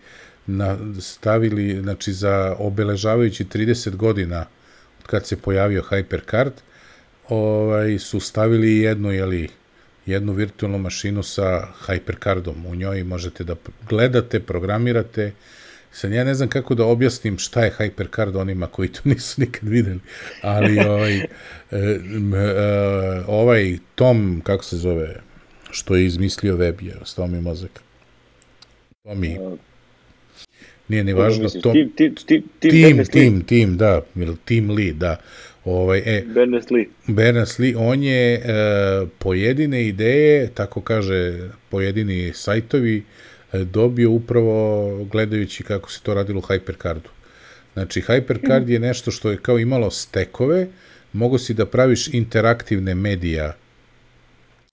na, stavili, znači, za obeležavajući 30 godina od kad se pojavio Hypercard, ovaj, su stavili jednu, jeli, jednu virtualnu mašinu sa Hypercardom. U njoj možete da gledate, programirate. Sad ja ne znam kako da objasnim šta je Hypercard onima koji to nisu nikad videli, ali ovaj, e, e, ovaj Tom, kako se zove, što je izmislio web, je, ostao mi mozak. Tomi, nije ni važno, Tom, Tim, tim, tim, tim, tim, tim, da, ili Tim Lee, da. Ovaj, e, Berners-Lee. Berners-Lee, on je e, pojedine ideje, tako kaže pojedini sajtovi, e, dobio upravo gledajući kako se to radilo u Hypercardu. Znači, Hypercard je nešto što je kao imalo stekove, mogo si da praviš interaktivne medija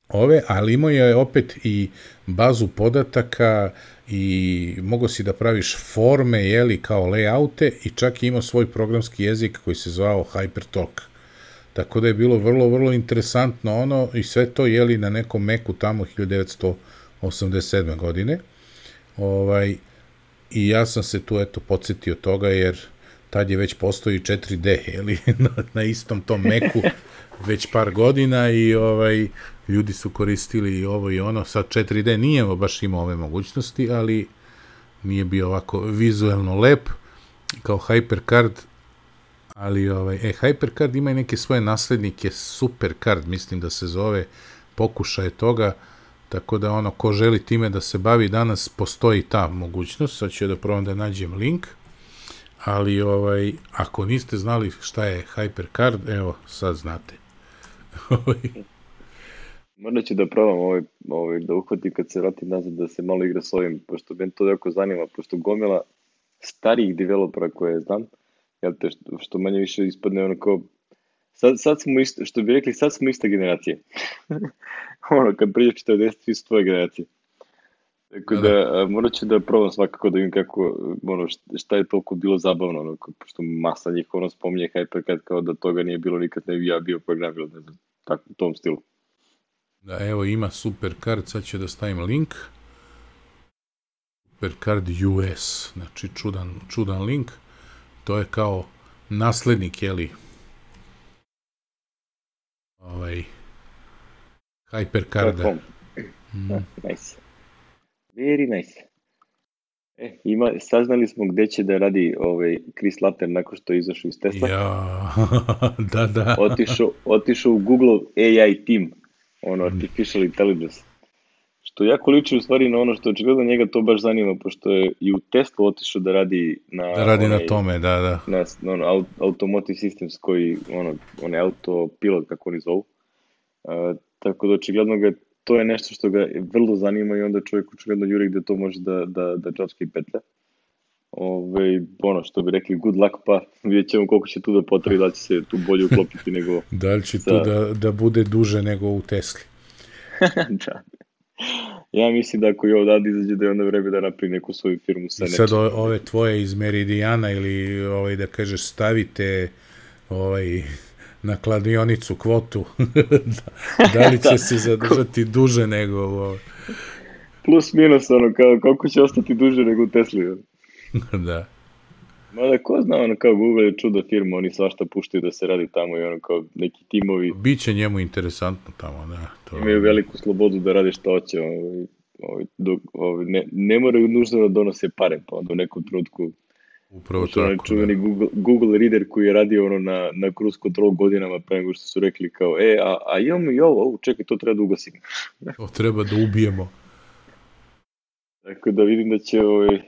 ove, ali imao je opet i bazu podataka i mogo si da praviš forme, jeli, kao layoute i čak imao svoj programski jezik koji se zvao HyperTalk. Tako da je bilo vrlo, vrlo interesantno ono i sve to jeli na nekom Meku tamo 1987. godine. Ovaj, I ja sam se tu eto podsjetio toga jer tad je već postoji 4D jeli, na, na istom tom Meku već par godina i ovaj ljudi su koristili i ovo i ono. Sad 4D nije baš imao ove mogućnosti, ali nije bio ovako vizuelno lep kao HyperCard ali ovaj, e, HyperCard ima i neke svoje naslednike, SuperCard, mislim da se zove, pokušaje toga, tako da ono, ko želi time da se bavi danas, postoji ta mogućnost, sad ću da probam da nađem link, ali ovaj, ako niste znali šta je HyperCard, evo, sad znate. Možda ću da probam ovaj, ovaj, da uhvatim kad se vratim nazad da se malo igra s ovim, pošto me to jako zanima, pošto gomila starijih developera koje znam, jel te, što, što manje više ispadne ono kao, sad, sad smo isto, što bi rekli, sad smo ista generacija. ono, kad priđe 40, svi su tvoje generacije. Tako da, a, morat ću da probam svakako da vidim kako, ono, šta je toliko bilo zabavno, ono, pošto masa njih ono spominje Hypercard kao da toga nije bilo nikad ne bi ja bio programirao, ne znam, tako, u tom stilu. Da, evo ima Supercard, sad ću da stavim link. Supercard US, znači čudan, čudan link. To je kao naslednik, jeli, ovaj, Hypercarda. Mm. Nice. Very nice. E, ima, saznali smo gde će da radi ovaj Chris Latter nakon što je izašao iz Tesla. Ja, da, da. Otišao, otišao u Google AI team. Ono artificial intelligence. Što jako liči u stvari na ono što očigledno njega to baš zanima, pošto je i u Tesla otišao da radi na... Da radi onaj, na tome, da, da. Na, na ono, automotive systems koji, ono, onaj autopilot, kako oni zovu. Uh, tako da očigledno ga, to je nešto što ga vrlo zanima i onda čovjek očigledno juri gde to može da, da, da džapski petlja. Ove, ono što bi rekli good luck pa vidjet ćemo koliko će tu da potrebi da će se tu bolje uklopiti nego da li će sa... tu da, da bude duže nego u Tesli da ja mislim da ako je odavde izađe da je onda vreme da napravi neku svoju firmu sa I sad ove, ove tvoje iz Meridijana ili ovaj, da kažeš stavite ovaj, na kladionicu kvotu da, da li će da. se zadržati duže nego ovaj. plus minus ono kao koliko će ostati duže nego u Tesli da. Mada ko zna, ono kao Google je čuda firma, oni svašta puštaju da se radi tamo i ono kao neki timovi. Biće njemu interesantno tamo, da. To... Imaju veliku slobodu da radi što hoće, ovaj, ovaj, dok, ovaj, ne, ne moraju nužno da donose pare, pa onda u nekom trenutku Upravo tako, da. čuveni da. Google, Google Reader koji je radio ono na, na cruise control godinama pre nego što su rekli kao, e, a, a imamo i ovo, čekaj, to treba da ugasimo. to treba da ubijemo. Tako da vidim da će ovaj,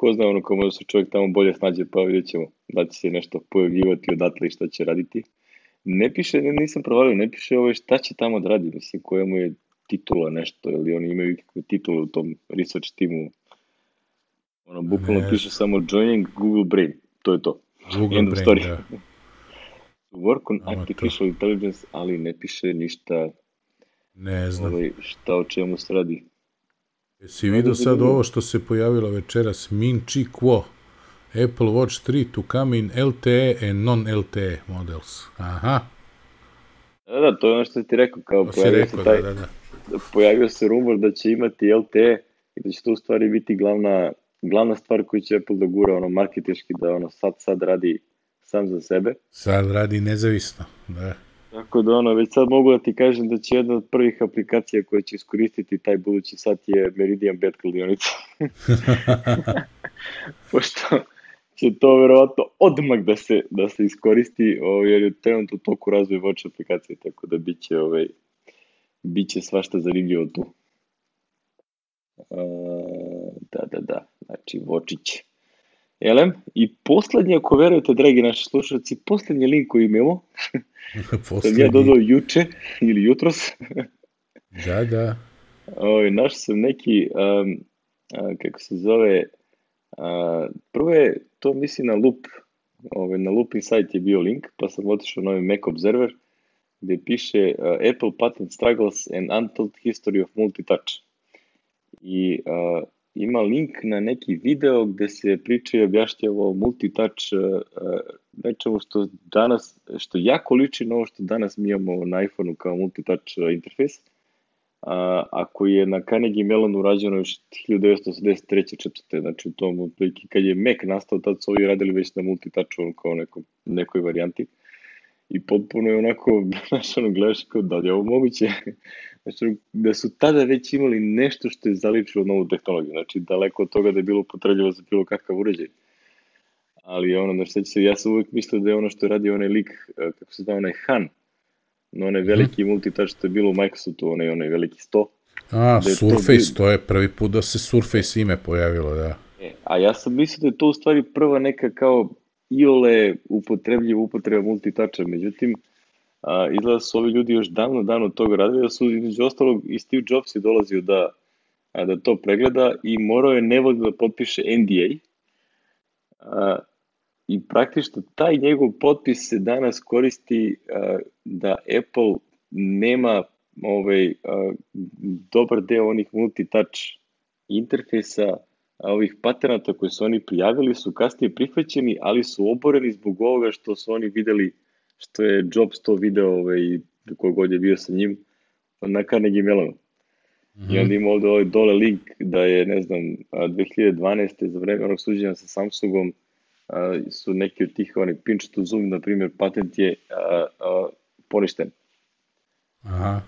ko zna ono kao može se čovjek tamo bolje snađe, pa vidjet ćemo da će se nešto pojavljivati odatle i šta će raditi. Ne piše, ne, nisam provalio, ne piše ovaj šta će tamo da radi, mislim, koja mu je titula nešto, ili oni imaju ikakve titule u tom research timu. Ono, bukvalno ne. piše samo joining Google Brain, to je to. Google End Brain, story. da. Work on Ama artificial to. intelligence, ali ne piše ništa ne znam. Ovaj, šta o čemu se radi. Jesi vidio sad ovo što se pojavilo večeras, Min Chi Kuo, Apple Watch 3 to come in LTE and non-LTE models. Aha. Da, da, to je ono što ti rekao, kao to pojavio rekao, se taj, da, da, da. pojavio se rumor da će imati LTE i da će to u stvari biti glavna, glavna stvar koju će Apple da gura, ono, marketički, da ono sad, sad radi sam za sebe. Sad radi nezavisno, da. Tako da ono, već sad mogu da ti kažem da će jedna od prvih aplikacija koja će iskoristiti taj budući sat je Meridian Bet kladionica. Pošto će to verovatno odmah da se, da se iskoristi, ovaj, jer je trenutno u toku razvoj watch aplikacije, tako da biće, ovaj, biće svašta zanimljivo tu. Uh, da, da, da, znači vočić. Elem, i poslednje, ako verujete, dragi naši slušalci, poslednji link koji imamo, sam ja dodao juče ili jutros. da, da. Oj, ovaj, naš sam neki, um, a, kako se zove, a, prvo je, to misli na loop, ovaj, na loop sajt je bio link, pa sam otišao na ovaj Mac Observer, gde piše uh, Apple Patent Struggles and Untold History of Multitouch. I uh, ima link na neki video gde se priča i objašnjava o multitouch uh, nečemu što danas, što jako liči na ovo što danas mi imamo na iPhoneu kao multitouch interfejs, a, a koji je na Carnegie Mellonu urađeno još 1983. četvrte, znači u tom otprilike kad je Mac nastao, tad su ovi radili već na multitouchu kao neko, nekoj varijanti i potpuno je onako, znaš, ono, gledaš kao da li je ovo moguće, znači, da su tada već imali nešto što je zaličilo novu tehnologiju, znači daleko od toga da je bilo potrebljivo za bilo kakav uređaj. Ali ono, znači, se, ja sam uvijek mislio da je ono što je radio onaj lik, e, kako se zna, onaj Han, no onaj mhm. veliki hmm. multitouch što je bilo u Microsoftu, onaj, onaj veliki sto. A, da Surface, to, to je prvi put da se Surface ime pojavilo, da. E, a ja sam mislio da je to u stvari prva neka kao iole upotrebljiva upotreba multitoucha, međutim, a, izgleda da su ovi ljudi još davno, davno toga radili, da su između ostalog i Steve Jobs je dolazio da, a, da to pregleda i morao je nevodno da potpiše NDA, a, i praktično taj njegov potpis se danas koristi a, da Apple nema ovaj, a, dobar deo onih multitouch interfejsa ovih paternata koje su oni prijavili su kasnije prihvaćeni, ali su oboreni zbog ovoga što su oni videli, što je Jobs to video ovaj, kogod je bio sa njim na Carnegie Mellonu. Mm -hmm. I onda ima ovde ovaj dole link da je, ne znam, 2012. za vreme onog suđenja sa Samsungom su neki od tih, onaj pinch to zoom, na primjer, patent je a, a, poništen. Aha.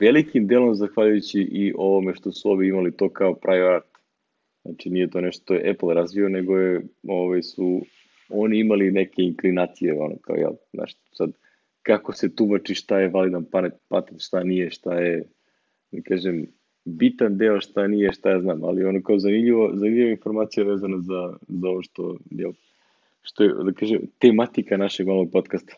Velikim delom zahvaljujući i ovome što su ovi imali to kao prior art Znači nije to nešto što je Apple razvio, nego je, ove, su oni imali neke inklinacije, ono kao, jel, znaš, sad kako se tumači šta je validan patent, šta nije, šta je, da kažem, bitan deo, šta nije, šta ja znam, ali ono kao zanimljivo, zanimljiva informacija vezana za, za ovo što, jel, što je, da kažem, tematika našeg malog podcasta.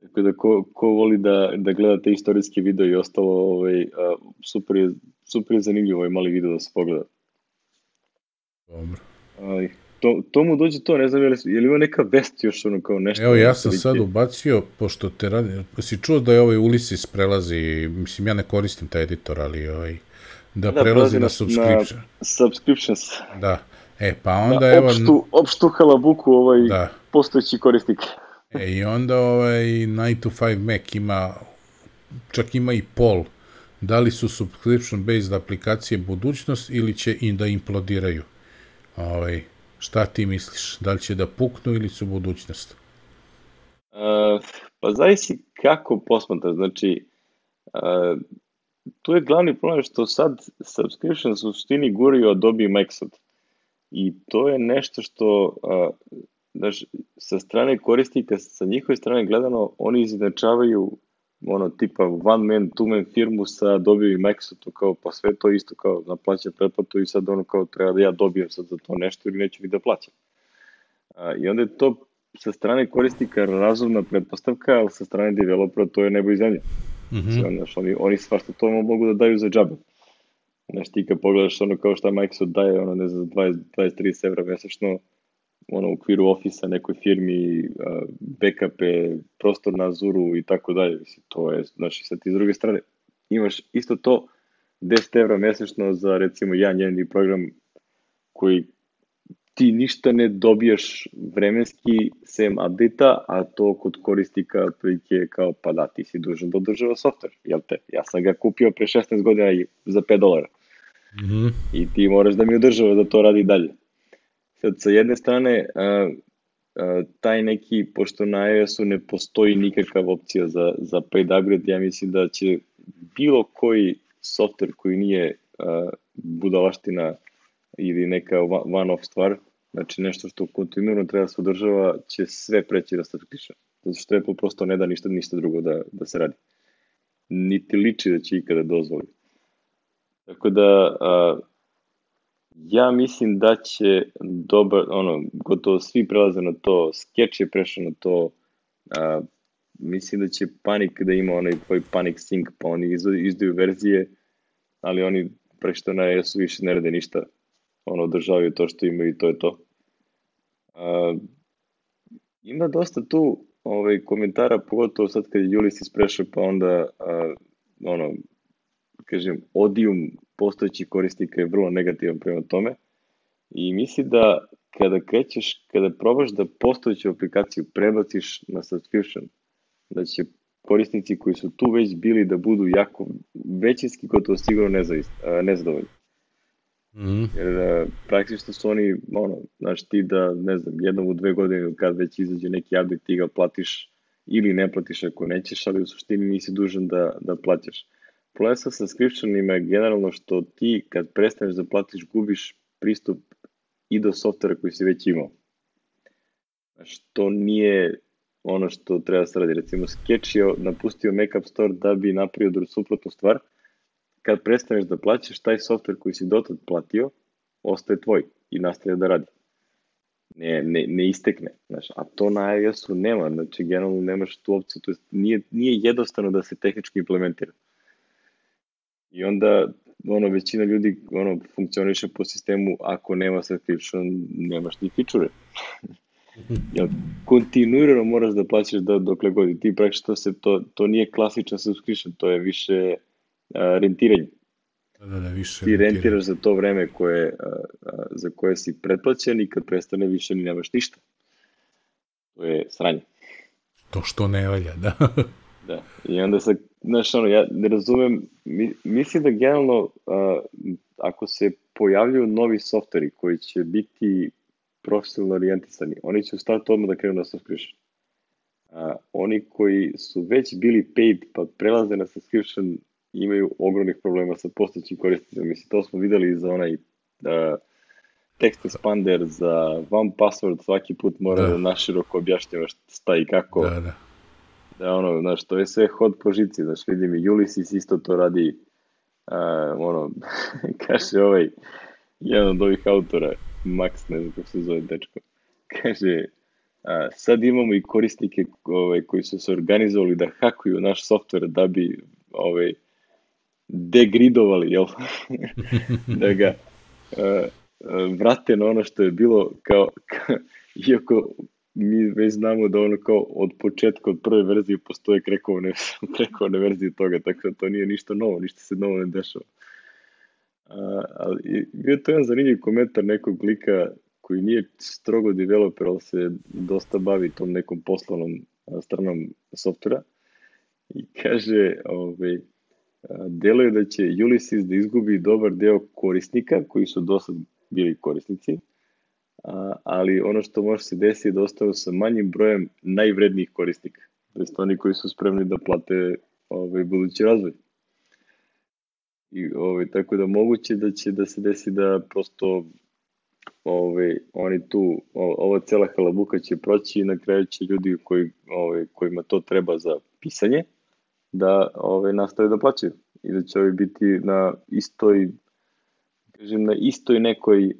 Tako da ko, ko voli da, da gleda te istorijske video i ostalo, ovaj, a, super, je, super je zanimljivo ovaj mali video da se pogleda. Dobro. Ali, to, to mu dođe to, ne znam, je li, je li ima neka vest još ono kao nešto? Evo, ja sam sad ubacio, pošto te radi, si čuo da je ovaj Ulysses prelazi, mislim, ja ne koristim taj editor, ali ovaj, da, da prelazi na, na subscription. Na subscriptions. Da. E, pa onda da, evo... Opštu, opštu halabuku ovaj da. postojeći korisnik. E, i onda ovaj 9 to 5 Mac ima, čak ima i pol, da li su subscription based aplikacije budućnost ili će im da implodiraju. Ovaj, Šta ti misliš? Da li će da puknu ili su budućnost? Uh, pa zavisi kako posmata. Znači, uh, tu je glavni problem što sad subscription suštini guraju Adobe i Microsoft. I to je nešto što, uh, daž, sa strane korisnika, sa njihove strane gledano, oni izjednačavaju ono tipa one man, two man firmu sa dobio i Microsoftu kao pa sve to isto kao naplaća pretplatu i sad ono kao treba da ja dobijem sad za to nešto ili neću mi da plaćam. A, I onda je to sa strane korisnika razumna pretpostavka, ali sa strane developera to je nebo i zemlja. Mm -hmm. Znaš, oni, oni svašta to mogu da daju za džabe. Znaš, ti kad pogledaš ono kao šta Microsoft daje, ono ne znam, 20, 20-30 evra mesečno, ono, u okviru ofisa nekoj firmi, backupe, prostor na Azuru i tako dalje. To je, znači, sad ti s druge strane imaš isto to 10 evra mesečno za recimo jedan jedini program koji ti ništa ne dobijaš vremenski sem update-a, a to kod korisnika otprilike kao pa da, ti si dužan da održava software, jel te? Ja sam ga kupio pre 16 godina i za 5 dolara. Mm -hmm. I ti moraš da mi održava da to radi dalje. Sad, sa jedne strane, a, a, taj neki, pošto na iOS-u ne postoji nikakav opcija za, za paid upgrade, ja mislim da će bilo koji software koji nije a, budalaština ili neka one-off stvar, znači nešto što kontinuirno treba da se održava, će sve preći da subscription. Zato što Apple prosto ne da ništa, ništa drugo da, da se radi. Niti liči da će ikada dozvoli. Tako da, a, Ja mislim da će dobar, ono, gotovo svi prelaze na to, Sketch je prešao na to, a, mislim da će Panik da ima onaj tvoj Panic Sync, pa oni izdaju verzije, ali oni prešto na ES-u više ne rade ništa, ono, održavaju to što imaju i to je to. A, ima dosta tu ovaj, komentara, pogotovo sad kad je Julis isprešao, pa onda, a, ono, kažem, odijum postojećih korisnika je vrlo negativan prema tome i misli da kada krećeš, kada probaš da postojeću aplikaciju prebaciš na subscription, da će korisnici koji su tu već bili da budu jako većinski gotovo sigurno nezadovoljni. Mm. Jer praktično su oni, ono, znaš ti da, ne znam, jednom u dve godine kad već izađe neki update ti ga platiš ili ne platiš ako nećeš, ali u suštini nisi dužan da, da plaćaš. Problem sa subscriptionima je generalno što ti kad prestaneš da platiš gubiš pristup i do softvera koji si već imao. Što nije ono što treba se radi. Recimo, Sketch je napustio Makeup Store da bi napravio suprotnu stvar. Kad prestaneš da plaćaš, taj softver koji si dotad platio, ostaje tvoj i nastaje da radi. Ne, ne, ne istekne. Znaš, a to na iOS-u nema. Znači, generalno nemaš tu opciju. To je, nije, nije jednostavno da se tehnički implementira. I onda ono, većina ljudi ono, funkcioniše po sistemu ako nema subscription, nemaš ni feature. Jel, kontinuirano moraš da plaćaš da, dokle god. Ti praktično se, to, to nije klasičan subscription, to je više uh, rentiranje. Da, da, da, više Ti rentiraš za to vreme koje, uh, uh, za koje si pretplaćen i kad prestane više ni nemaš ništa. To je sranje. To što ne valja, da. da. I onda se znaš, ono, ja ne razumem, mi, mislim da generalno, uh, ako se pojavljuju novi softveri koji će biti profesionalno orijentisani, oni će u startu odmah da krenu na subscription. Uh, oni koji su već bili paid pa prelaze na subscription imaju ogromnih problema sa postojećim korisnicima. Mislim, to smo videli za onaj uh, text expander za one password svaki put mora da, da naširoko objašnjavaš šta i kako. Da, da Da, ono, znaš, to je sve hod po žici, znaš, vidim i Ulysses isto to radi, a, ono, kaže ovaj, jedan od ovih autora, Max, ne znam kako se zove dečko, kaže, a, sad imamo i korisnike ovaj, koji su se organizovali da hakuju naš software da bi ovaj, degridovali, jel? da ga a, vrate na ono što je bilo kao, kao iako mi već znamo da ono kao od početka, od prve verzije postoje krekovane, krekovane verzije toga, tako da to nije ništa novo, ništa se novo ne dešava. A, ali bio to jedan zanimljiv komentar nekog lika koji nije strogo developer, ali se dosta bavi tom nekom poslovnom stranom softvera i kaže, ovaj, deluje da će Ulysses da izgubi dobar deo korisnika koji su do sad bili korisnici, a, ali ono što može se desiti je da ostanu sa manjim brojem najvrednijih korisnika, to je oni koji su spremni da plate ovaj, budući razvoj. I, ovaj, tako da moguće da će da se desi da prosto ovaj, oni tu, ova cela halabuka će proći i na kraju će ljudi koji, ovaj, kojima to treba za pisanje, da ovaj, nastave da plaćaju i da će ovi biti na istoj kažem, na istoj nekoj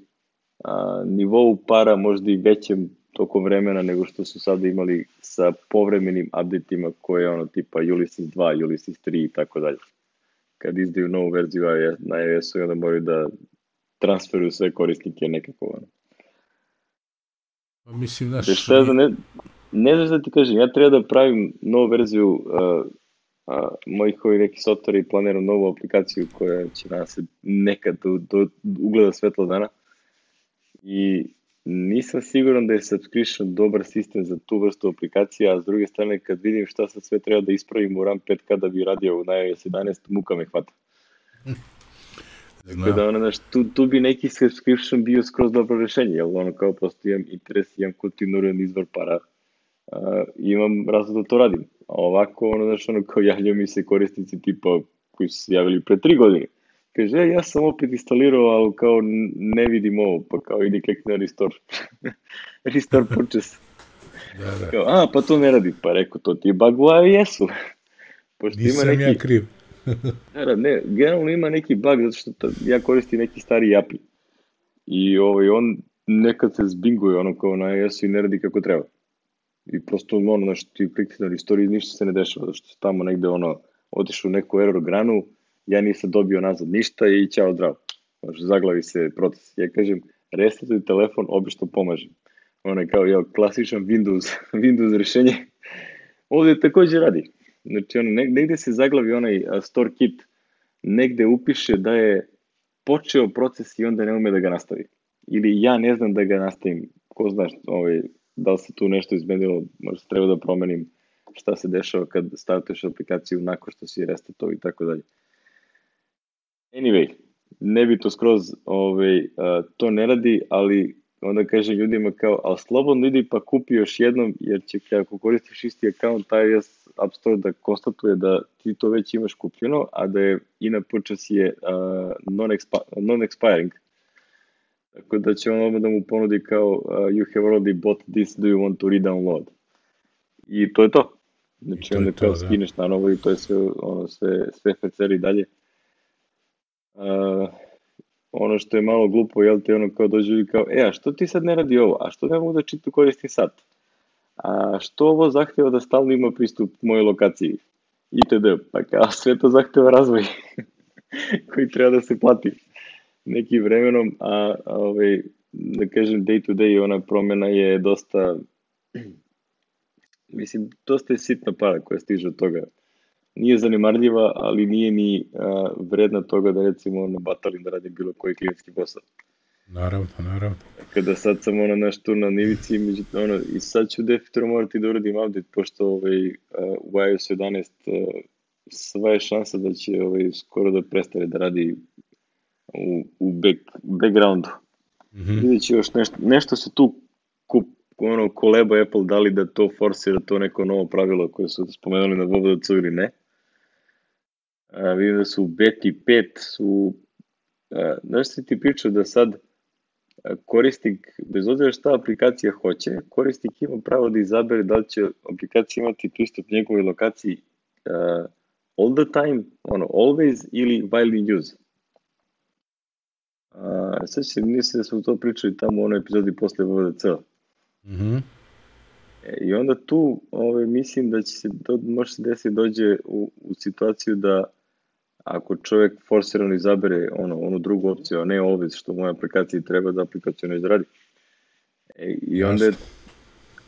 a, nivou para, možda i većem tokom vremena nego što su sada imali sa povremenim updateima koje je ono tipa Ulysses 2, Ulysses 3 i tako dalje. Kad izdaju novu verziju na iOS-u onda moraju da transferuju sve korisnike nekako. Ono. Pa mislim, znaš... Šta ne, ne znaš da ti kažem, ja treba da pravim novu verziju uh, uh, mojih ovih nekih softvera i planiram novu aplikaciju koja će nas nekad do, do, ugleda svetlo dana. I nisam siguran da je subscription dobar sistem za tu vrstu aplikacija, a s druge strane kad vidim šta sad sve treba da ispravim u RAM 5 kada bi radio u iOS 11, muka me hvata. Tako da, ono, znaš, tu, tu bi neki subscription bio skroz dobro rešenje, jer ono kao prosto imam interes, imam kontinuiran izvor para, uh, imam razlog da to radim. A ovako, ono, znaš, ono, kao javljaju mi se korisnici tipa koji su se javili pre tri godine. Kaže, ja sam opet instalirao, ali kao ne vidim ovo, pa kao idi klikni na restore. restore purchase. da, da. Kao, a, pa to ne radi. Pa rekao, to ti je bug u iOS-u. Pošto Nisam ima neki... ja kriv da, ne, generalno ima neki bug zato što ta, ja koristim neki stari API. I ovaj, on nekad se zbinguje ono kao na iOS i ne radi kako treba. I prosto ono, znaš, ti klikti na istoriji, ništa se ne dešava, zato što tamo negde ono, otišu u neku error granu, ja nisam dobio nazad ništa i ćao zdravo. Znaš, zaglavi se proces. Ja kažem, resetuj telefon, obično pomažem. Ono je kao, jel, klasičan Windows, Windows rešenje. Ovde takođe radi. Znači, ono, negde se zaglavi onaj store kit, negde upiše da je počeo proces i onda ne ume da ga nastavi. Ili ja ne znam da ga nastavim. Ko znaš, ovaj, da li se tu nešto izmenilo, možda treba da promenim šta se dešava kad startuješ aplikaciju nakon što si restartao i tako dalje. Anyway, ne bi to skroz ovaj, to ne radi, ali onda kaže ljudima kao, ali slobodno idi pa kupi još jednom, jer će ako koristiš isti account, taj App Store da konstatuje da ti to već imaš kupljeno, a da je in purchase je uh, non-expiring. Tako da će on odmah da mu ponudi kao uh, you have already bought this, do you want to re-download? I to je to. Znači onda kao da. skineš na novo i to je sve, ono, sve, sve feceri dalje. Uh, ono što je malo glupo, jel te ono kao dođe i kao, e, a što ti sad ne radi ovo? A što ne mogu da čitu koristim sad? A što ovo zahteva da stalno ima pristup mojoj lokaciji? ITD, pa kao sve to zahteva razvoj koji treba da se plati nekim vremenom, a, a ovaj, da kažem day to day ona promena je dosta mislim, dosta je sitna para koja stiže od toga nije zanemarljiva, ali nije ni a, vredna toga da recimo ono batalim da radim bilo koji klijenski posao. Naravno, naravno. Kada sad sam ono nešto na nivici, međutim, ono, i sad ću definitivno morati da uradim update, pošto ovaj, uh, u iOS 11 uh, sva je šansa da će ovaj, skoro da prestane da radi u, u back, backgroundu. Mm -hmm. Vidjet još nešto, nešto se tu kup, ono, koleba Apple dali da to forsira to neko novo pravilo koje su spomenuli na VVDC ili ne. Vidim da su u beti 5 su, znaš si ti pričao da sad korisnik, bez obzira šta aplikacija hoće, korisnik ima pravo da izabere da li će aplikacija imati pristup njegovoj lokaciji uh, all the time, ono, always ili while in use. Uh, sad se mislim da smo to pričali tamo u onoj epizodi posle VVDC. Mm -hmm. e, I onda tu ovaj, mislim da će se, do, može se desiti da dođe u, u situaciju da ako čovjek forsirano izabere ono, onu drugu opciju, a ne always što u mojoj aplikaciji treba da aplikacija ne izradi. E, I onda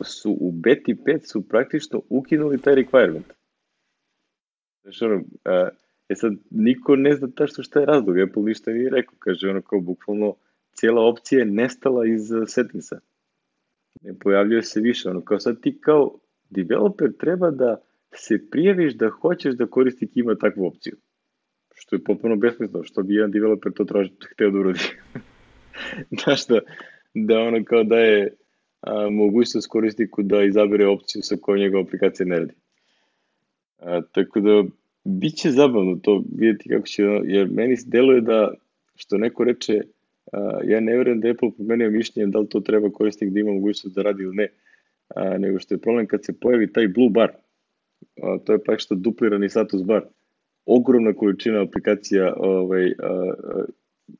su u beti 5 su praktično ukinuli taj requirement. Znači ono, a, e sad, niko ne zna tačno šta je razlog, Apple ništa nije rekao, kaže ono kao bukvalno cijela opcija je nestala iz uh, settingsa. Ne pojavljuje se više, ono kao sad ti kao developer treba da se prijaviš da hoćeš da korisnik ima takvu opciju. Što je potpuno besmisleno, što bi jedan developer to traži, hteo da uradi. Znaš da, da ono kao da je a, mogućnost korisniku da izabere opciju sa kojom njegova aplikacija ne radi. A, tako da, bit će zabavno to vidjeti kako će, jer meni se deluje da, što neko reče, a, ja ne verujem da Apple promenio mišljenje da li to treba korisnik da ima mogućnost da radi ili ne, a, nego što je problem kad se pojavi taj blue bar, a, to je praktično duplirani status bar, ogromna količina aplikacija, ovaj,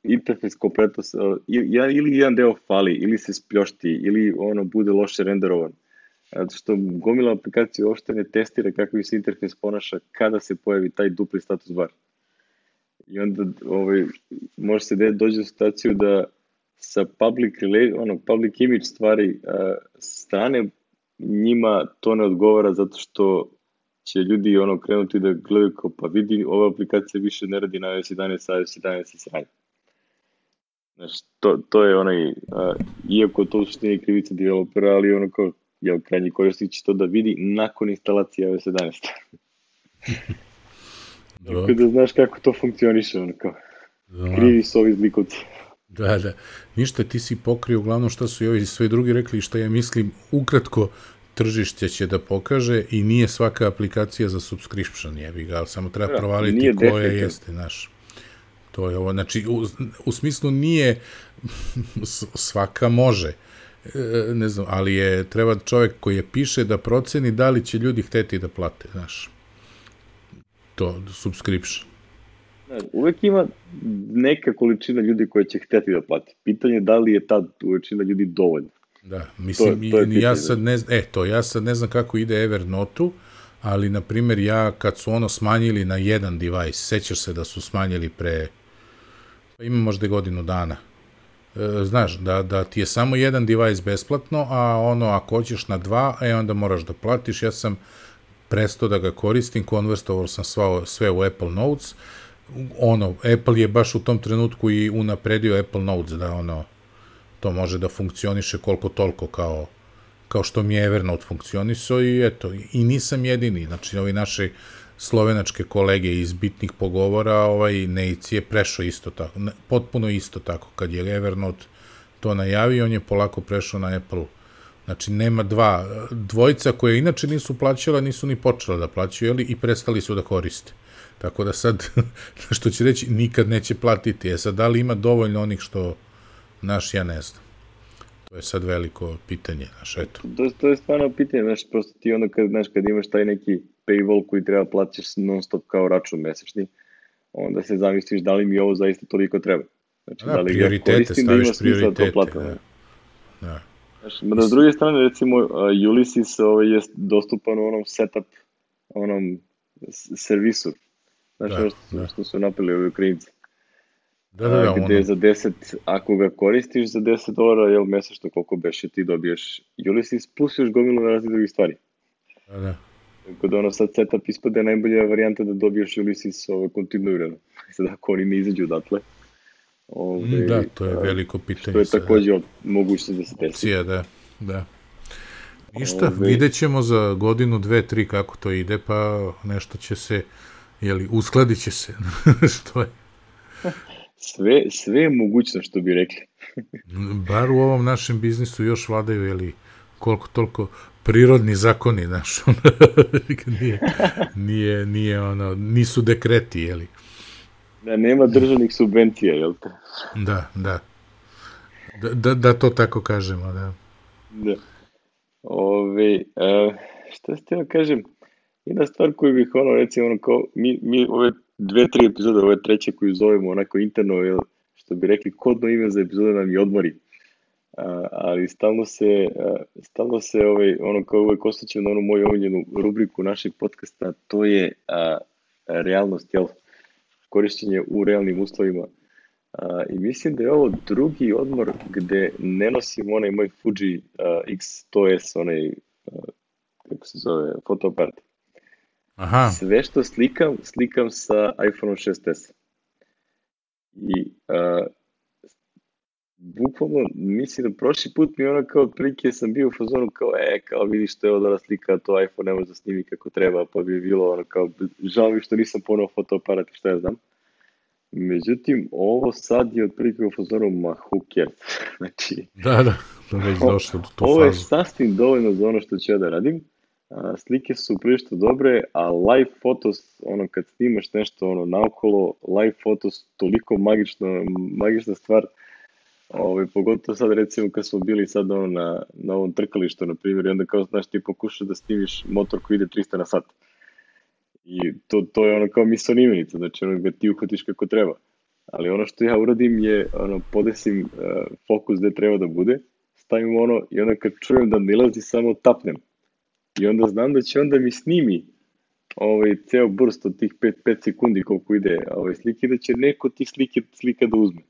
interfejs kompletno, ili jedan deo fali, ili se spljošti, ili ono bude loše renderovan zato što gomila aplikacija uopšte ne testira kako se interfejs ponaša kada se pojavi taj dupli status bar. I onda ovaj, može se da dođe u situaciju da sa public, ono, public image stvari a, strane njima to ne odgovara zato što će ljudi ono krenuti da gledaju kao pa vidi ova aplikacija više ne radi na iOS 11, iOS 11 i sranje. Znaš, to, to je onaj, a, iako to u suštini krivica developera, ali ono kao jel krajnji korisnik će to da vidi nakon instalacije iOS 11. Tako da znaš kako to funkcioniše, ono kao. Da. Krivi su ovi zlikovci. Da, da. Ništa, ti si pokrio uglavnom šta su i ovi sve drugi rekli, šta ja mislim, ukratko, tržište će da pokaže i nije svaka aplikacija za subscription, jebi ga, ali samo treba da, provaliti koja defektiv. jeste, znaš. To je ovo, znači, u, u smislu nije svaka može, E, ne znam, ali je, treba čovek koji je piše da proceni da li će ljudi hteti da plate, znaš, to, subscription. Uvek ima neka količina ljudi koja će hteti da plate. Pitanje je da li je ta količina ljudi dovoljna. Da, mislim, to, to je ja sad ne znam, e, to, ja sad ne znam kako ide Evernote-u, ali, na primjer, ja kad su ono smanjili na jedan device, sećaš se da su smanjili pre, pa ima možda godinu dana, E, znaš, da, da ti je samo jedan device besplatno, a ono, ako hoćeš na dva, e, onda moraš da platiš. Ja sam prestao da ga koristim, konverstovao sam sva, sve u Apple Notes, ono, Apple je baš u tom trenutku i unapredio Apple Notes, da ono, to može da funkcioniše koliko toliko kao, kao što mi je Evernote funkcionisao i eto, i nisam jedini, znači ovi naši slovenačke kolege iz bitnih pogovora, ovaj Nejc je prešao isto tako, potpuno isto tako, kad je Evernote to najavio, on je polako prešao na Apple. Znači, nema dva, dvojica koje inače nisu plaćala, nisu ni počela da plaćaju, jeli, i prestali su da koriste. Tako da sad, što će reći, nikad neće platiti. E sad, da li ima dovoljno onih što, naš, ja ne znam. To je sad veliko pitanje, znaš, eto. To, to je stvarno pitanje, znaš, prosto ti onda kad, znaš, kad imaš taj neki paywall koji treba plaćaš non stop kao račun mesečni, onda se zamisliš da li mi ovo zaista toliko treba. Znači, da, da li ga koristim da ima smisla da to platam. Da. da. Znači, da s druge strane, recimo, uh, Ulysses ovaj, je dostupan u onom setup, onom servisu. Znači, da, što, da. što su napili ovi Ukrajinci. Da, da, da, gde ono... za 10, ako ga koristiš za 10 dolara, jel mesečno koliko beše, ti dobiješ Ulysses plus još gomilu na razli drugih stvari. Da, da. Tako da ono sad setup ispade najbolja varijanta da dobiješ Ulysses ovaj, kontinuirano. Sad ako oni ne izađu odatle. Ove, ovaj, da, to je veliko pitanje. To je takođe od, moguće da se desi. Opcija, da, da. Ništa, ove, vidjet ćemo za godinu, dve, tri kako to ide, pa nešto će se, jeli, uskladit će se, što je. Sve, sve je mogućno, što bi rekli. Bar u ovom našem biznisu još vladaju, jeli, koliko toliko prirodni zakoni, znaš, nije, nije, nije ono, nisu dekreti, jeli. Da, nema državnih subvencija, jel te? Da, da. Da, da, da to tako kažemo, da. Da. Ove, a, šta ste da kažem, jedna stvar koju bih ono, recimo, ono, kao, mi, mi ove dve, tri epizode, ove treće koju zovemo onako interno, jel, što bi rekli, kodno ime za epizode nam je odmori. A, ali stalno se, stalno se ovaj, ono kao uvek osjećam na onu moju omiljenu rubriku našeg podcasta, to je a, realnost, jel, korišćenje u realnim uslovima. A, I mislim da je ovo drugi odmor gde ne nosim onaj moj Fuji a, X100S, onaj, a, kako se zove, fotoaparat. Aha. Sve što slikam, slikam sa iPhone 6s. I a, bukvalno, mislim da prošli put mi ono kao otprilike sam bio u fazonu kao, e, kao vidiš što je ovo da slika, to iPhone ne može da snimi kako treba, pa bi bilo ono kao, žao mi što nisam ponovno fotoaparat i šta ja znam. Međutim, ovo sad je otprilike u fazonu, ma who cares? znači, Da, da, da već došlo do to ovo je sasvim dovoljno za ono što ću ja da radim. Slike su prilično dobre, a live fotos, ono kad snimaš nešto ono naokolo, live fotos toliko magično, magična stvar, Ovaj, pogotovo sad recimo kad smo bili sad ono na, na ovom trkalištu, na primjer, i onda kao znaš ti pokušaš da snimiš motor koji ide 300 na sat. I to, to je ono kao misona imenica, znači ono ga ti uhvatiš kako treba. Ali ono što ja uradim je, ono, podesim uh, fokus gde treba da bude, stavim ono i onda kad čujem da nilazi, samo tapnem. I onda znam da će onda mi snimi ovaj, ceo burst od tih 5, 5 sekundi koliko ide ovaj, slike, da će neko tih slike, slika da uzme.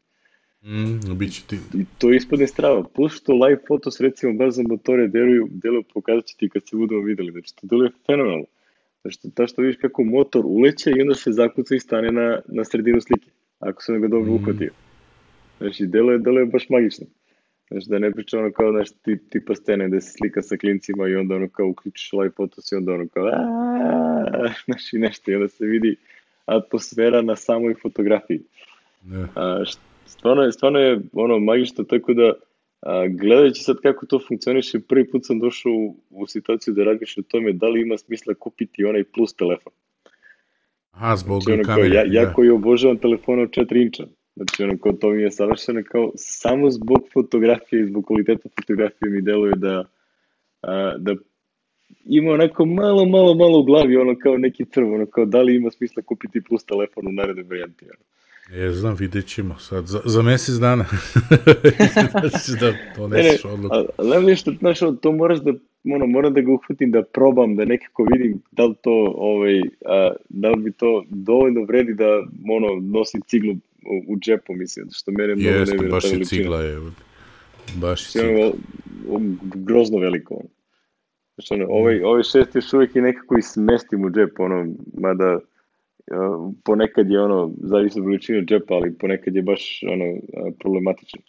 Mm, biće ti... I to ispadne strava. Plus što live fotos recimo baš za motore deluju, deluju pokazat ću ti kad se budemo videli. Znači to deluje fenomenalno. Znači ta što vidiš kako motor uleće i onda se zakuca i stane na, na sredinu slike. Ako se ga dobro Mm. uhvatio. Znači deluje, deluje baš magično. Znači da ne pričam ono kao znaš, ti, tipa stene da se slika sa klincima i onda ono kao uključiš live fotos i onda ono kao aaa, znači nešto i onda se vidi atmosfera na samoj fotografiji. Ne. A, stvarno je, stvarno je ono magično, tako da a, gledajući sad kako to funkcioniše, prvi put sam došao u, u situaciju da razmišljam o tome da li ima smisla kupiti onaj plus telefon. Aha, zbog Znači, ono kamere. ja, ja da. koji obožavam telefon od 4 inča, znači ono kao to mi je savršeno kao samo zbog fotografije i zbog kvaliteta fotografije mi deluje da, a, da ima onako malo, malo, malo u glavi, ono kao neki crv, ono kao da li ima smisla kupiti plus telefon u narednoj varijanti. Ono. Je, znam, vidjet ćemo sad. Za, za mesec dana. da da doneseš odluku. Ali najbolje što, znaš, to moraš da, ono, moram da ga uhvatim, da probam, da nekako vidim da li to, ovaj, a, da li bi to dovoljno vredi da, ono, nosi ciglu u, džepu, mislim, što mene mnogo Jeste, nervira baš ta je cigla je. Baš je cigla. grozno veliko, ono. Znači, ono, ovaj, ovaj šest još uvijek je nekako i smestim u džep, ono, mada ponekad je ono, zavisi od veličine džepa, ali ponekad je baš ono, problematično.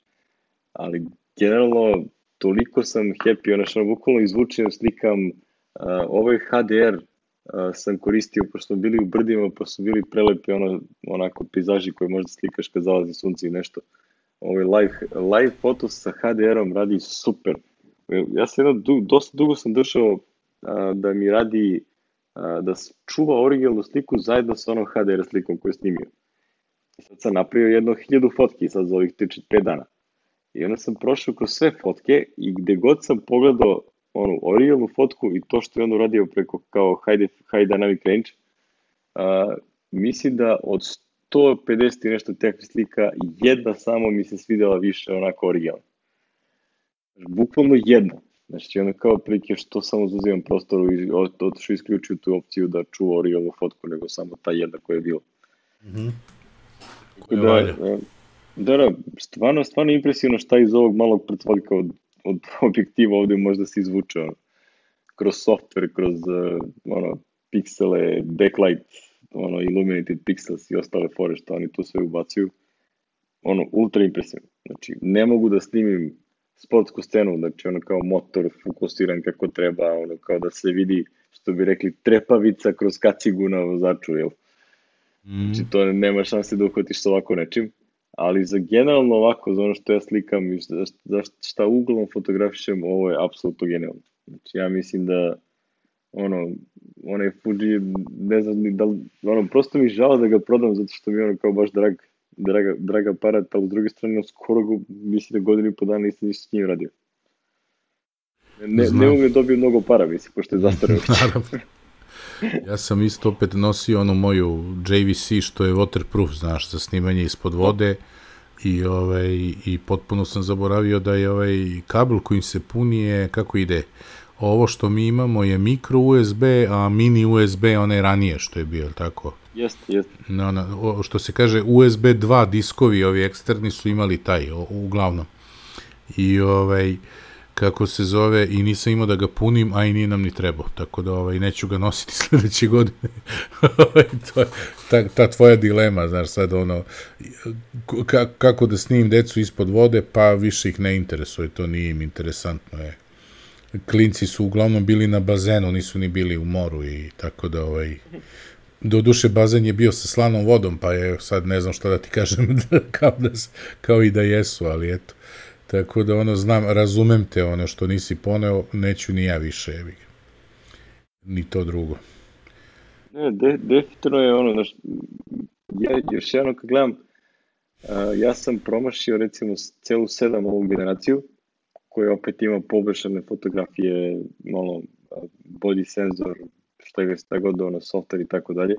Ali generalno toliko sam happy, ono što ono, bukvalno izvučem, slikam, ovaj HDR sam koristio, pošto smo bili u brdima, pa su bili prelepi ono, onako pejzaži koje možda slikaš kad zalazi sunce i nešto. Ovaj live, live foto sa HDR-om radi super. Ja sam jedno, dosta dugo sam došao a, da mi radi da čuva originalnu sliku zajedno sa onom HDR slikom koju snimio. I sad sam napravio jedno hiljadu fotki sad za ovih 3-5 dana. I onda sam prošao kroz sve fotke i gde god sam pogledao onu originalnu fotku i to što je on uradio preko kao high, def, high dynamic range, a, mislim da od 150 i nešto takvih slika, jedna samo mi se svidela više onako originalno. Bukvalno jedna. Znači, ono kao prilike što samo zazimam prostoru i od- otišao isključio tu opciju da čuva originalnu fotku, nego samo ta jedna koja je bila. Mhm. Tako Koja da, valja. e, da, da, stvarno, stvarno impresivno šta iz ovog malog pretvorika od, od objektiva ovde može da se izvuče, ono, kroz software, kroz, uh, ono, piksele, backlight, ono, illuminated pixels i ostale fore što oni tu sve ubacuju, ono, ultra impresivno. Znači, ne mogu da snimim sportsku scenu, znači, ono, kao motor fokusiran kako treba, ono, kao da se vidi, što bi rekli, trepavica kroz kacigu na vozaču, jel? Mm. Znači, to nema šanse da uhvatiš sa ovako nečim. Ali za generalno ovako, za ono što ja slikam i za, za šta uglavnom fotografišem, ovo je apsolutno genijalno. Znači, ja mislim da ono, onaj Fuji, ne znam ni da li, ono, prosto mi žao da ga prodam zato što mi je ono kao baš drag draga, draga aparat, ali s druge strane, skoro go, mislim da godinu i po dana nisam ništa s njim radio. Ne, Znam. ne uvijek dobio mnogo para, mislim, pošto je zastareo. Naravno. Ja sam isto opet nosio onu moju JVC što je waterproof, znaš, za snimanje ispod vode i ovaj i potpuno sam zaboravio da je ovaj kabel kojim se puni je kako ide ovo što mi imamo je micro USB, a mini USB one ranije što je bio, tako? Jeste, jeste. No, no, što se kaže USB 2 diskovi, ovi eksterni su imali taj, o, uglavnom. I ovaj, kako se zove, i nisam imao da ga punim, a i nije nam ni trebao, tako da ovaj, neću ga nositi sledeće godine. Ovaj, to je ta, ta tvoja dilema, znaš, sad ono, ka, kako da snimim decu ispod vode, pa više ih ne interesuje, to nije im interesantno, je klinci su uglavnom bili na bazenu, nisu ni bili u moru i tako da ovaj do duše bazen je bio sa slanom vodom, pa je sad ne znam šta da ti kažem kao, da, kao i da jesu, ali eto. Tako da ono znam, razumem te ono što nisi poneo, neću ni ja više, evi. Ni to drugo. Ne, de, definitivno je ono, znaš, ja još jedno kad gledam, uh, ja sam promašio recimo celu sedam ovu generaciju, koji opet ima poboljšane fotografije, malo bolji senzor, šta je šta god ono, software i tako dalje.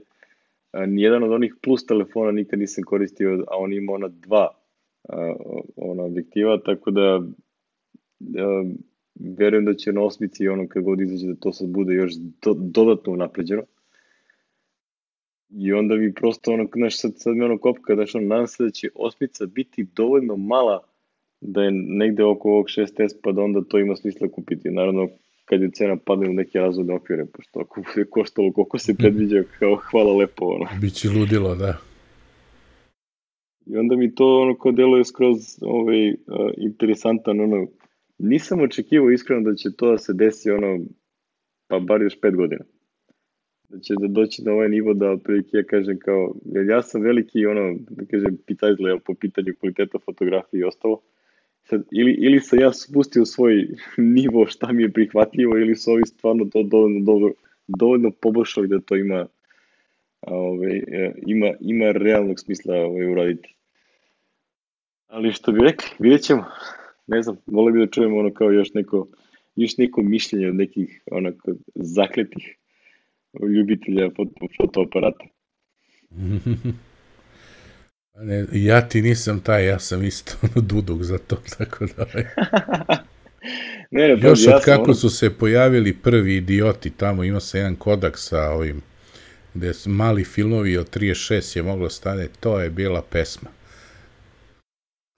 Nijedan od onih plus telefona nikad nisam koristio, a on ima ona dva ona objektiva, tako da, da verujem da će na osmici ono kad god izađe da to sad bude još do, dodatno unapređeno. I onda mi prosto ono, znaš, sad, sad mi ono kopka, znaš, ono, nadam se da će osmica biti dovoljno mala da je negde oko ovog 6S, pa da onda to ima smisla kupiti. Naravno, kad je cena padne u neke razvode okvire, pošto ako bude koštalo koliko se predviđa, kao hvala lepo, ono. Biće ludilo, da. I onda mi to ono kao deluje skroz ovaj, uh, interesantan, ono, nisam očekivao iskreno da će to da se desi, ono, pa bar još pet godina. Da će da doći na ovaj nivo da, otprilike, ja kažem kao, jer ja sam veliki, ono, da kažem, pitajzle po pitanju kvaliteta fotografije i ostalo, sad, ili, ili sam ja spustio svoj nivo šta mi je prihvatljivo ili su ovi stvarno to dovoljno, dobro, dovoljno poboljšali da to ima ove, e, ima, ima realnog smisla ove, uraditi. Ali što bi rekli, vidjet ćemo. Ne znam, volio bi da čujemo ono kao još neko, još neko mišljenje od nekih onako zakletih ljubitelja foto, fotoaparata. Ne, ja ti nisam taj, ja sam isto duduk za to, tako da... Ne, ne, Još od kako ono... su se pojavili prvi idioti tamo, ima se jedan kodak sa ovim, gde mali filmovi od 36 je moglo stane, to je bila pesma.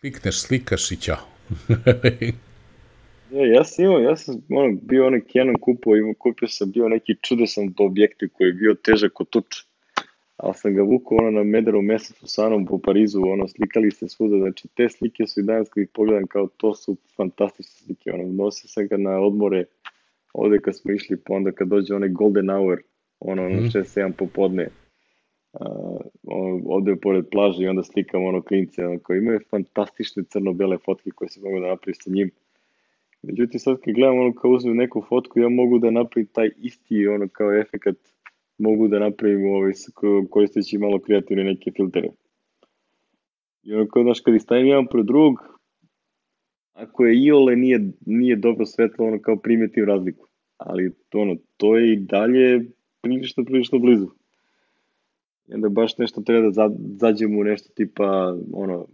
Klikneš, slikaš i ćao. Ja, ja sam imao, ja sam ono, bio onaj Canon kupo, imao, kupio sam bio neki čudesan objektiv koji je bio težak od tuča ali sam ga vukao ono na Mederu mesecu sa Anom po Parizu, ono, slikali se svuda, znači te slike su i danas kad ih pogledam kao to su fantastične slike, ono, nosio sam ga na odmore ovde kad smo išli, pa onda kad dođe onaj golden hour, ono, ono, 6-7 mhm. popodne, uh, ovde pored plaže i onda slikam ono klince, ono, kao imaju fantastične crno-bele fotke koje se mogu da napravi sa njim. Međutim, sad kad gledam ono kao uzmem neku fotku, ja mogu da napravim taj isti ono kao efekat mogu da napravim ovaj, koristeći malo kreativne neke filtere. I ono kao, znaš, kad ih jedan pro drugog, ako je iole nije, nije dobro svetlo, ono kao primetim razliku. Ali to, ono, to je i dalje prilično, prilično blizu. I onda baš nešto treba da zađemo u nešto tipa, ono,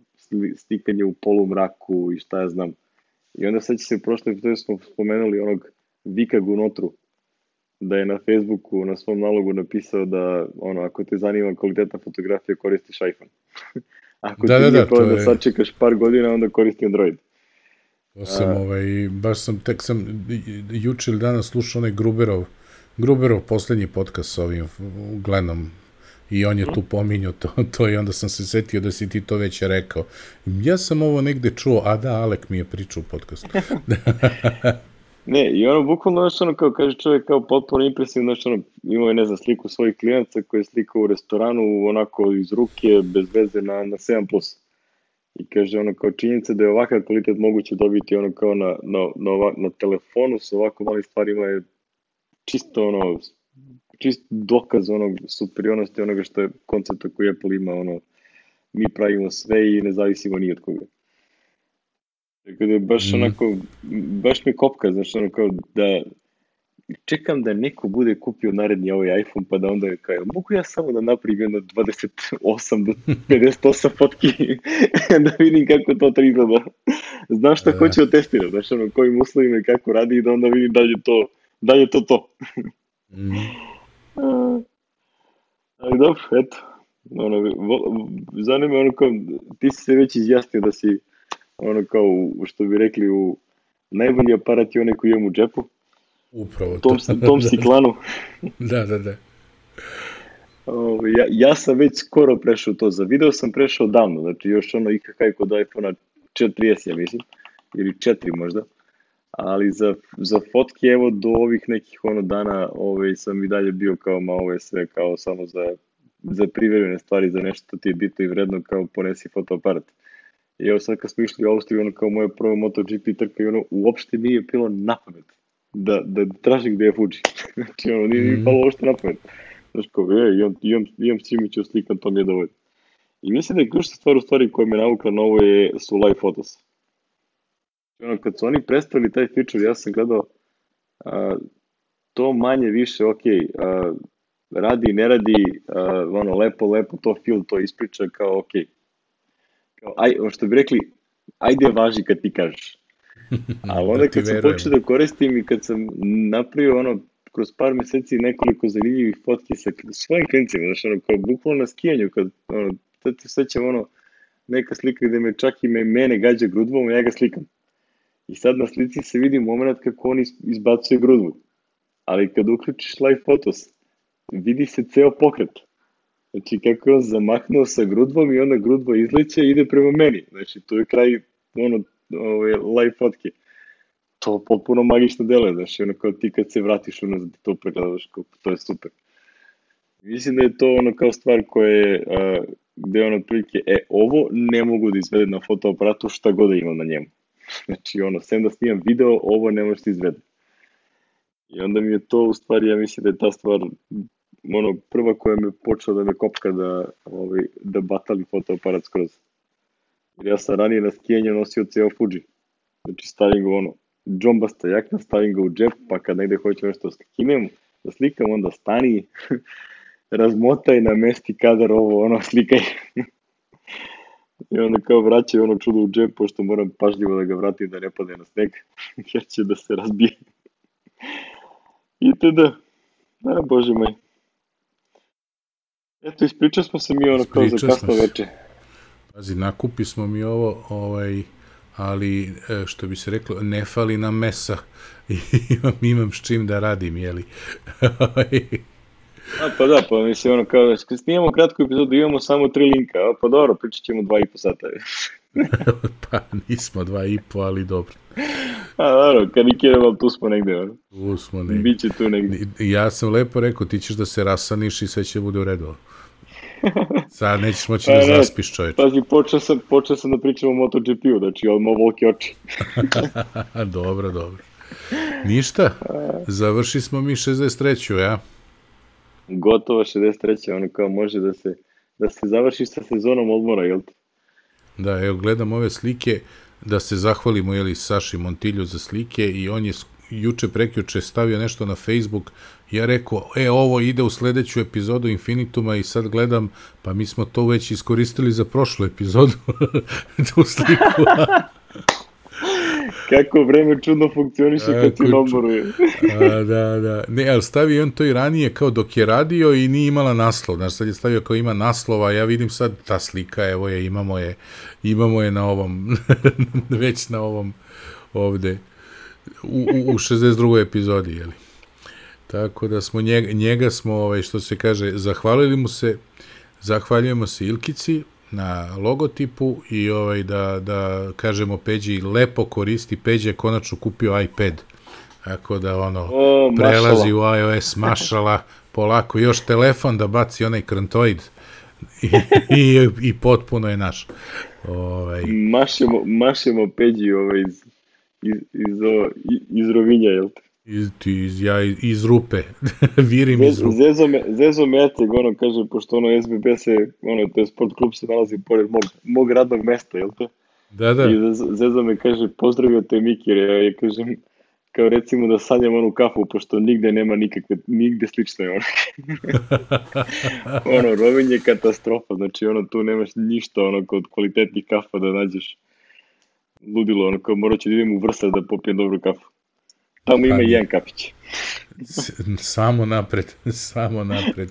stikanje u polumraku i šta ja znam. I onda sad će se prošle epizodu smo spomenuli onog Vika Gunotru, da je na Facebooku na svom nalogu napisao da ono, ako te zanima kvaliteta fotografije, koristiš iPhone. ako da, ti da, da, da je... sačekaš par godina, onda koristi Android. To sam, A... ovaj, baš sam, tek sam juče ili danas slušao onaj Gruberov, Gruberov poslednji podcast sa ovim Glenom i on je tu mhm. pominjao to, to i onda sam se setio da si ti to već rekao. Ja sam ovo negde čuo, a da, Alek mi je pričao u podcastu. Ne, i ono, bukvalno, znaš, ono, kao kaže čovjek, kao potpuno impresivno, znaš, ono, imao je, ne znam, sliku svojih klijenca koji je slikao u restoranu, onako, iz ruke, bez veze, na, na 7+. I kaže, ono, kao činjenica da je ovakav kvalitet moguće dobiti, ono, kao na, na, na, na telefonu sa ovako malim stvarima je čisto, ono, čist dokaz onog superiornosti onoga što je koncepta koji Apple ima, ono, mi pravimo sve i ne zavisimo ni od koga. Tako da je baš mm. onako, baš me kopka, znaš, ono kao da čekam da neko bude kupio naredni ovaj iPhone, pa da onda je kao, mogu ja samo da napravim jedno 28 do 58 fotki, da vidim kako to to izgleda. Znaš šta e. hoću da testiram, znaš, ono, kojim uslovima i kako radi i da onda vidim da je to, da je to to. mm. Ali dobro, eto, ono, zanima ono kao, ti si se već izjasnio da si ono kao, što bi rekli, u najbolji aparat je onaj koji imam u džepu. Upravo tom, to. tom si klanu. da, da, da. O, ja, ja sam već skoro prešao to, za video sam prešao davno, znači još ono IKK kod iPhone-a 4S, ja mislim, ili 4 možda, ali za, za fotke, evo, do ovih nekih ono dana ovaj, sam i dalje bio kao, ma ovo je sve kao samo za, za privremene stvari, za nešto ti je bitno i vredno, kao ponesi fotoaparat. I evo sad kad smo išli u Austriju, ono kao moja prva MotoGP trka i ono uopšte nije bilo na pamet da, da tražim gde je Fuji. znači ono nije mm. palo uopšte na pamet. Znaš kao, je, imam, imam, imam Simića slikan, to mi je dovoljno. I mislim da je ključna stvar u stvari koja me navukla na ovo je, su live photos. Znači, ono, kad su oni predstavili taj feature, ja sam gledao a, to manje više, ok, a, radi, ne radi, a, ono, lepo, lepo to feel, to ispriča kao, ok, kao, aj, što bi rekli, ajde važi kad ti kažeš. Ali onda da kad sam počeo da koristim i kad sam napravio ono, kroz par meseci nekoliko zanimljivih fotki sa svojim klincima, znaš, ono, kao bukvalno na skijanju, kad, ono, sad se sećam, ono, neka slika gde me čak i me, mene gađa grudvom, ja ga slikam. I sad na slici se vidi moment kako on izbacuje grudvu. Ali kad uključiš live photos, vidi se ceo pokret. Znači, kako je on zamahnuo sa grudvom i onda grudva izleće i ide prema meni. Znači, to je kraj ono, ove, live fotke. To potpuno magično deluje, znači, ono kao ti kad se vratiš ti to pregledaš, kao, to je super. Mislim da je to ono kao stvar koja je, uh, gde ono otprilike, e, ovo ne mogu da izvedem na fotoaparatu šta god da imam na njemu. Znači, ono, sem da snimam video, ovo ne možeš izvedem. I onda mi je to, u stvari, ja mislim da je ta stvar ono, prva koja me počela da me kopka da, ovaj, da batali fotoaparat skroz. Jer ja sam ranije na skijenju nosio ceo Fuji. Znači stavim ga ono, džombasta jakna, stavim ga u džep, pa kad negde hoću nešto da skinem, da slikam, onda stani, razmotaj, namesti kadar ovo, ono, slikaj. I onda kao vraćaju ono čudo u džep, pošto moram pažljivo da ga vratim da ne pade na sneg, jer će da se razbije. I tada, da, bože moj. Eto, ispričali smo se mi ono kao za kasno veče. Pazi, nakupi smo mi ovo, ovaj, ali, e, što bi se reklo, ne fali nam mesa. imam, imam s čim da radim, jeli. A, pa da, pa mislim, ono, kao, kad snimamo kratku epizodu, imamo samo tri linka, a, pa dobro, pričat ćemo dva i po sata. pa nismo dva i po, ali dobro. A, dobro, karikiramo, ali tu smo negde, ono. Tu smo negde. Biće tu negde. Ja sam lepo rekao, ti ćeš da se rasaniš i sve će bude u redu. Sad nećeš moći da ne, zaspiš čoveč. Pazi, počeo sam, počeo sam da pričam o MotoGP-u, znači odmah volki oči. dobro, dobro. Ništa, završi smo mi 63. ja? Gotovo 63. Ono kao može da se, da se završi sa sezonom odmora, jel te? Da, evo gledam ove slike, da se zahvalimo jeli, Saši Montilju za slike i on je juče prekjuče stavio nešto na Facebook ja rekao, e, ovo ide u sledeću epizodu Infinituma i sad gledam, pa mi smo to već iskoristili za prošlu epizodu, tu sliku. Kako vreme čudno funkcioniše kad ti na odmoru je. A, da, da. Ne, ali stavio on to i ranije kao dok je radio i nije imala naslov. Znaš, sad je stavio kao ima naslova, ja vidim sad ta slika, evo je, imamo je, imamo je na ovom, već na ovom ovde, u, u, u 62. epizodi, jeli. Tako da smo njega, njega smo, ovaj, što se kaže, zahvalili mu se, zahvaljujemo se Ilkici na logotipu i ovaj da, da kažemo Peđi lepo koristi, Peđi je konačno kupio iPad. Tako da ono, o, prelazi u iOS, mašala, polako, još telefon da baci onaj krantoid i, i, i potpuno je naš. Ovaj. Mašemo, mašemo Peđi ovaj iz, iz, iz, iz, iz Rovinja, jel te? Iz, ti, iz, ja iz rupe, virim iz rupe. Zezo me, zezo me eteg, ono kaže, pošto ono SBB se, ono, to je sport klub se nalazi pored mog, mog radnog mesta, jel te? Da, da. I Zezo me kaže, pozdravio te Mikir, ja, ja kažem, kao recimo da sanjam onu kafu, pošto nigde nema nikakve, nigde slično je ono. ono, Rovinj je katastrofa, znači ono, tu nemaš ništa, ono, kod kvalitetnih kafa da nađeš ludilo, ono, kao morat ću da idem u vrsa da popijem dobru kafu. Tamo ima jedan kapić. samo napred, samo napred.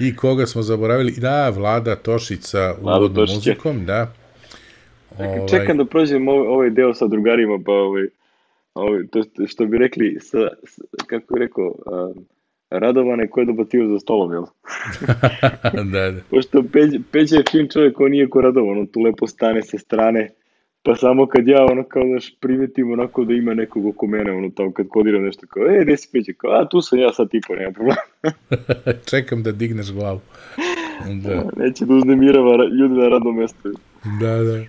I koga smo zaboravili? Da, Vlada Tošica u uvodnom muzikom, da. Ovaj... Čekam da prođem ovaj, ovaj deo sa drugarima, pa ovaj, ovaj, to što bi rekli, sa, kako bi rekao, uh, radovane ko je dobatio za stolom, jel? da, da. Pošto Peđa, Peđa je fin čovjek, on nije ko radovan, on tu lepo stane sa strane, Pa samo kad ja ono kao znaš primetim onako da ima nekog oko mene, ono tamo kad kodiram nešto kao, e, gde si peđe, kao, a tu sam ja sad tipa, nema problema. Čekam da digneš glavu. Da. Neće da uznemirava ljudi na radnom mestu. Da, da.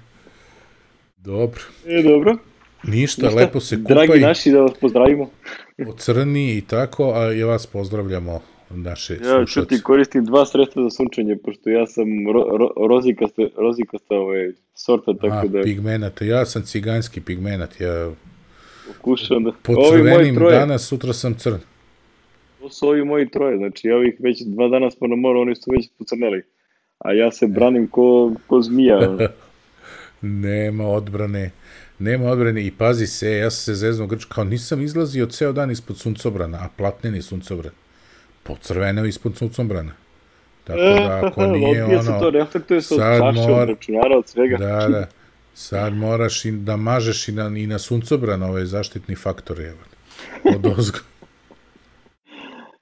Dobro. E, dobro. Ništa, Ništa, lepo se kupaj. Dragi naši, da vas pozdravimo. Ocrni i tako, a i vas pozdravljamo naše ja, slušalce. Ja, ti koristim dva sredstva za sunčanje, pošto ja sam ro, ro, rozikasta, rozikasta ovaj, sorta, tako a, da... pigmenat, ja sam ciganski pigmenat, ja... Pokušam da... Po crvenim danas, sutra sam crn. To su ovi moji troje, znači ja ovih već dva dana smo na moru, oni su već pocrneli. A ja se branim ko, ko zmija. Nema odbrane. Nema odbrane i pazi se, ja sam se zeznuo grč, kao nisam izlazio ceo dan ispod suncobrana, a platneni suncobran pocrveneo ispod suncombrana. Tako da ako nije ono... se to reflektuje sa od mora, od računara, od svega. Da, da. Sad moraš i da mažeš i na, i na suncobran ovaj zaštitni faktor, je, od ozgo.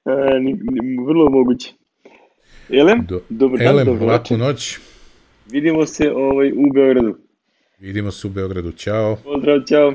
e, ni, ni, vrlo moguće. Elem, Do, dobar dan, Elem, dobro laku noć. Vidimo se ovaj, u Beogradu. Vidimo se u Beogradu, ćao. Pozdrav, ćao.